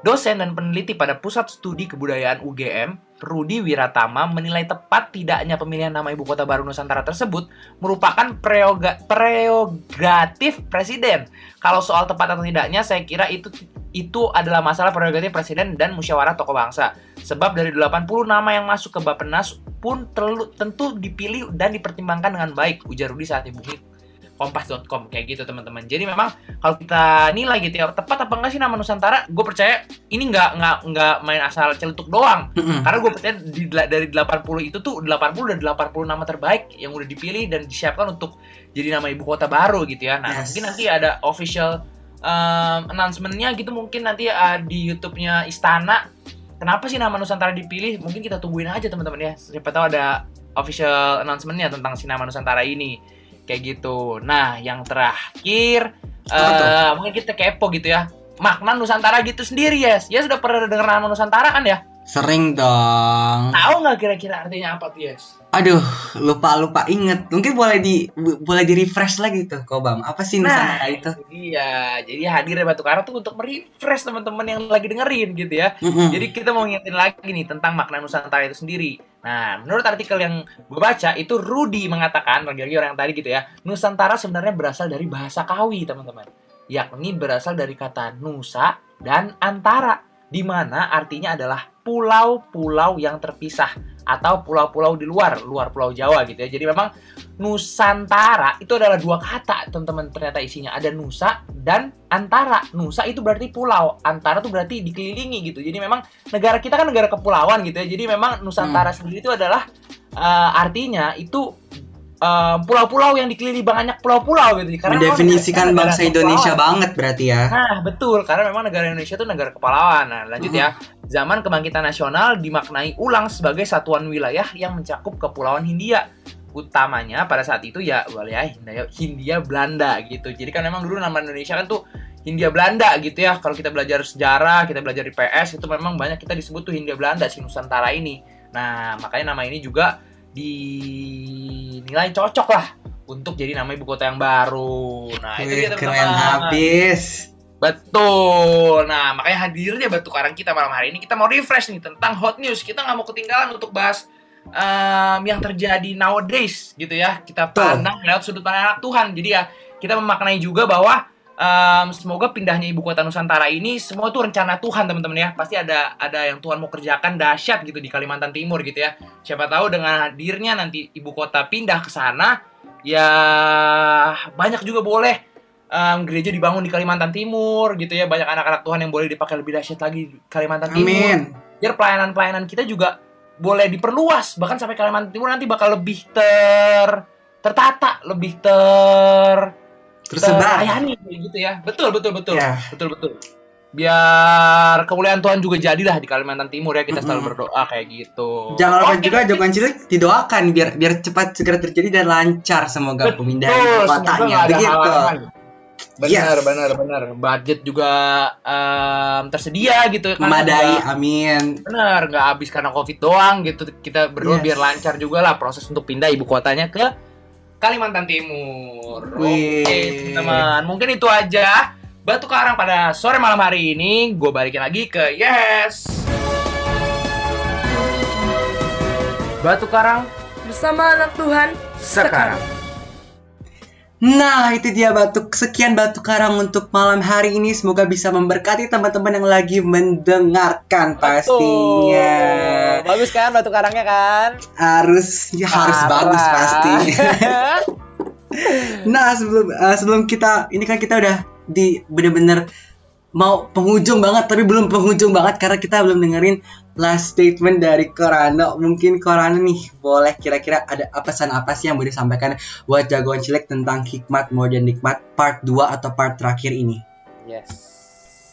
Dosen dan peneliti pada Pusat Studi Kebudayaan UGM, Rudi Wiratama menilai tepat tidaknya pemilihan nama ibu kota baru Nusantara tersebut merupakan preroga- prerogatif presiden. Kalau soal tepat atau tidaknya, saya kira itu itu adalah masalah prerogatif presiden dan musyawarah tokoh bangsa. Sebab dari 80 nama yang masuk ke Bappenas pun terlu- tentu dipilih dan dipertimbangkan dengan baik, ujar Rudi saat dihubungi kompas.com kayak gitu teman-teman. Jadi memang kalau kita nilai gitu ya tepat apa enggak sih nama Nusantara? Gue percaya ini nggak nggak nggak main asal celutuk doang. Karena gue percaya di, dari 80 itu tuh 80 dan 80 nama terbaik yang udah dipilih dan disiapkan untuk jadi nama ibu kota baru gitu ya. Nah Yes. mungkin nanti ada official um, announcement-nya gitu mungkin nanti uh, di YouTube-nya Istana. Kenapa sih nama Nusantara dipilih? Mungkin kita tungguin aja teman-teman ya. Siapa tahu ada official announcement-nya tentang si nama Nusantara ini. Kayak gitu. Nah, yang terakhir eh mungkin kita kepo gitu ya. Makna Nusantara gitu sendiri, yes. Ya sudah pernah dengar nama Nusantara kan ya? Sering dong. Tahu nggak kira-kira artinya apa tuh, yes? Aduh, lupa lupa inget. Mungkin boleh di boleh di refresh lagi tuh, Kobam. Apa sih Nusantara itu? Iya, jadi hadir di Batu Karang tuh untuk merefresh teman-teman yang lagi dengerin gitu ya. Mm-mm. Jadi kita mau ngingetin lagi nih tentang makna Nusantara itu sendiri. Nah, menurut artikel yang gue baca itu Rudi mengatakan lagi-lagi orang yang tadi gitu ya, Nusantara sebenarnya berasal dari bahasa Kawi teman-teman, yakni berasal dari kata Nusa dan Antara, di mana artinya adalah pulau-pulau yang terpisah atau pulau-pulau di luar, luar Pulau Jawa gitu ya. Jadi memang Nusantara itu adalah dua kata teman-teman ternyata isinya ada Nusa dan Antara. Nusa itu berarti pulau, Antara itu berarti dikelilingi gitu. Jadi memang negara kita kan negara kepulauan gitu ya. Jadi memang Nusantara sendiri itu adalah eh, artinya itu eh, pulau-pulau yang dikelilingi banyak pulau-pulau gitu. Karena Mendefinisikan negara- bangsa negara Indonesia kepulauan. banget berarti ya. Nah, betul. Karena memang negara Indonesia itu negara kepulauan. Nah, lanjut ya. Zaman kebangkitan nasional dimaknai ulang sebagai satuan wilayah yang mencakup kepulauan Hindia. Utamanya pada saat itu ya wilayah Hindia, Hindia Belanda gitu. Jadi kan memang dulu nama Indonesia kan tuh Hindia Belanda gitu ya. Kalau kita belajar sejarah, kita belajar di PS itu memang banyak kita disebut tuh Hindia Belanda si Nusantara ini. Nah, makanya nama ini juga dinilai cocok lah untuk jadi nama ibu kota yang baru. Nah, itu Wih, dia keren teman-teman. habis. Betul. Nah, makanya hadirnya Batu Karang kita malam hari ini kita mau refresh nih tentang hot news. Kita nggak mau ketinggalan untuk bahas em, yang terjadi nowadays gitu ya. Kita pandang lewat sudut pandang anak Tuhan. Jadi ya kita memaknai juga bahwa em, semoga pindahnya ibu kota Nusantara ini semua itu rencana Tuhan teman-teman ya. Pasti ada ada yang Tuhan mau kerjakan dahsyat gitu di Kalimantan Timur gitu ya. Siapa tahu dengan hadirnya nanti ibu kota pindah ke sana ya banyak juga boleh em, gereja dibangun di Kalimantan Timur gitu ya. Banyak anak-anak Tuhan yang boleh dipakai lebih dahsyat lagi di Kalimantan Timur Amin. biar pelayanan-pelayanan kita juga boleh diperluas bahkan sampai Kalimantan Timur nanti bakal lebih ter tertata lebih ter Tersebar. terlayani kayak gitu ya betul betul betul Ya. betul betul biar kemuliaan Tuhan juga jadilah di Kalimantan Timur ya kita selalu berdoa kayak gitu Jangan lupa juga jagoan cilik didoakan biar biar cepat segera terjadi dan lancar semoga Betul, pemindahan kotanya begitu. Benar, Yes. benar, benar. Budget juga em, tersedia gitu kan. Memadai, amin. Benar, nggak habis karena covid doang gitu. Kita berdoa Yes. biar lancar juga lah proses untuk pindah ibu kotanya ke Kalimantan Timur. Wih. Oke, teman. Mungkin itu aja. Batu Karang pada sore malam hari ini, gue balikin lagi ke Yes. Batu Karang Bersama anak Tuhan sekarang. Nah, itu dia batu sekian batu karang untuk malam hari ini. Semoga bisa memberkati teman-teman yang lagi mendengarkan pastinya. Tuh, bagus kan batu karangnya kan? Harus ya harus Parah. bagus pasti. nah, sebelum eh, sebelum kita ini kan kita udah di bener-bener mau penghujung banget tapi belum penghujung banget karena kita belum dengerin last statement dari Korano. Mungkin Korano nih boleh kira-kira ada pesan apa sih yang boleh disampaikan buat jagoan cilik tentang hikmat more than nikmat part 2 atau part terakhir ini. yes.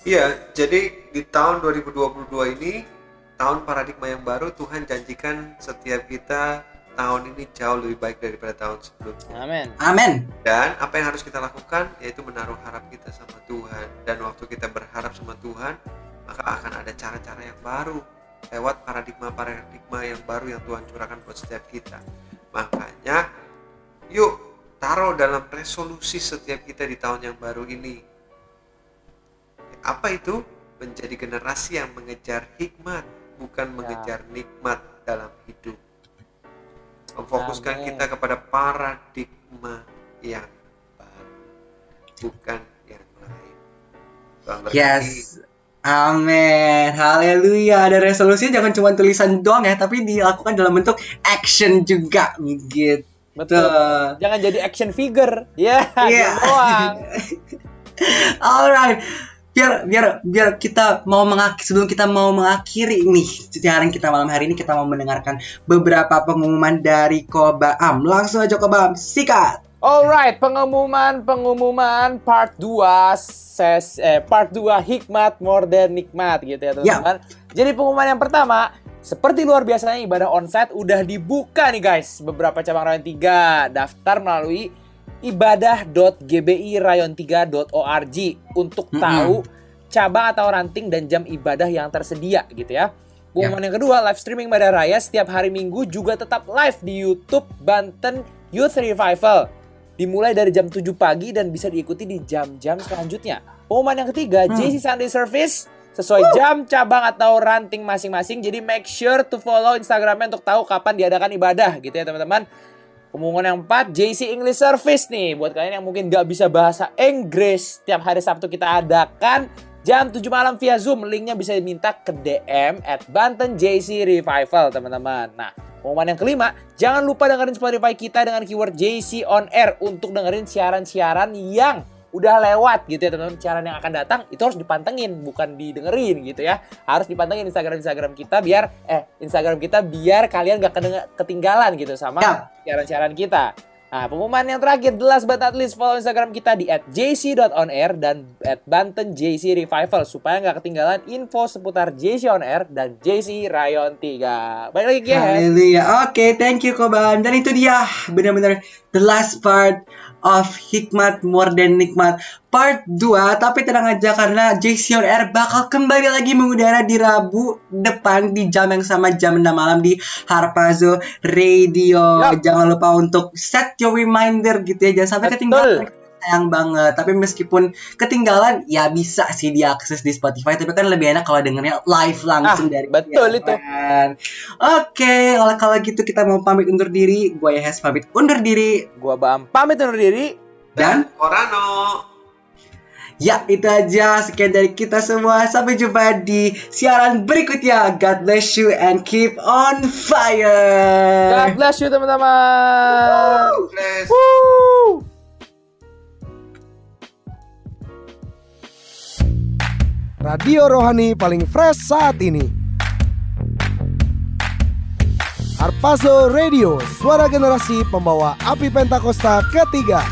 Iya, jadi di tahun 2022 ini tahun paradigma yang baru Tuhan janjikan setiap kita tahun ini jauh lebih baik daripada tahun sebelumnya. Amin. Amin. Dan apa yang harus kita lakukan yaitu menaruh harap kita sama Tuhan. Dan waktu kita berharap sama Tuhan, maka akan ada cara-cara yang baru lewat paradigma-paradigma yang baru yang Tuhan curahkan buat setiap kita. Makanya, yuk taruh dalam resolusi setiap kita di tahun yang baru ini. Apa itu? Menjadi generasi yang mengejar hikmat, bukan mengejar nikmat dalam hidup. Memfokuskan Amin. kita kepada paradigma yang baru, bukan yang lain. Tuhan berkati. Yes. Amin. Haleluya. Ada resolusi jangan cuma tulisan doang ya, tapi dilakukan dalam bentuk action juga begitu. Betul. Jangan jadi action figure. Ya, Iya. gitu doang. Alright. Biar biar biar kita mau mengakhiri sebelum kita mau mengakhiri nih siaran kita malam hari ini kita mau mendengarkan beberapa pengumuman dari Kobaam. Langsung aja Kobaam, sikat. Alright, pengumuman pengumuman part 2 ses eh part 2 hikmat more than nikmat gitu ya teman-teman. Jadi pengumuman yang pertama, seperti luar biasanya ibadah onsite udah dibuka nih guys. Beberapa cabang rayon 3 daftar melalui ibadah.gbirayon3.org untuk Mm-mm. tahu cabang atau ranting dan jam ibadah yang tersedia gitu ya. Pengumuman yang kedua, live streaming Ibadah Raya setiap hari Minggu juga tetap live di YouTube Banten Youth Revival. Dimulai dari jam 7 pagi dan bisa diikuti di jam-jam selanjutnya. Pengumuman yang ketiga, Hmm. JC Sunday Service sesuai jam, cabang atau ranting masing-masing. Jadi make sure to follow Instagramnya untuk tahu kapan diadakan ibadah gitu ya teman-teman. Pengumuman yang keempat, JC English Service nih. Buat kalian yang mungkin nggak bisa bahasa Inggris, tiap hari Sabtu kita adakan jam 7 malam via Zoom. Linknya bisa diminta ke DM at Banten JC Revival, teman-teman. Nah, pengumuman yang kelima, jangan lupa dengerin Spotify kita dengan keyword JC On Air untuk dengerin siaran-siaran yang udah lewat gitu ya teman-teman siaran yang akan datang itu harus dipantengin bukan didengerin gitu ya harus dipantengin Instagram Instagram kita biar eh Instagram kita biar kalian gak ketinggalan gitu sama Ya. siaran-siaran kita Nah, pengumuman yang terakhir, the last but not least, follow Instagram kita di at jc.onair dan at Banten JC Revival supaya nggak ketinggalan info seputar JC On Air dan JC Rayon 3. Balik lagi. Haleluya. Oke, thank you Koban. Dan itu dia benar-benar the last part of Hikmat More Than Nikmat. Part 2 tapi tenang aja karena JC On Air bakal kembali lagi mengudara di Rabu depan di jam yang sama jam 6 malam di Harpazo Radio. Yap. jangan lupa untuk set your reminder gitu ya. Jangan sampai ketinggalan sayang banget. Tapi meskipun ketinggalan, ya bisa sih diakses di Spotify. Tapi kan lebih enak kalau dengernya live langsung Ah, dari betul itu. Oke, kalau kalau gitu kita mau pamit undur diri. Gue Hes pamit undur diri. Gua Baam pamit undur diri. Dan Korano. ya itu aja sekian dari kita semua. Sampai jumpa di siaran berikutnya. God bless you and keep on fire. God bless you teman-teman. Bless. Woo! Radio Rohani paling fresh saat ini. Arpazo Radio, suara generasi pembawa api Pentakosta ketiga.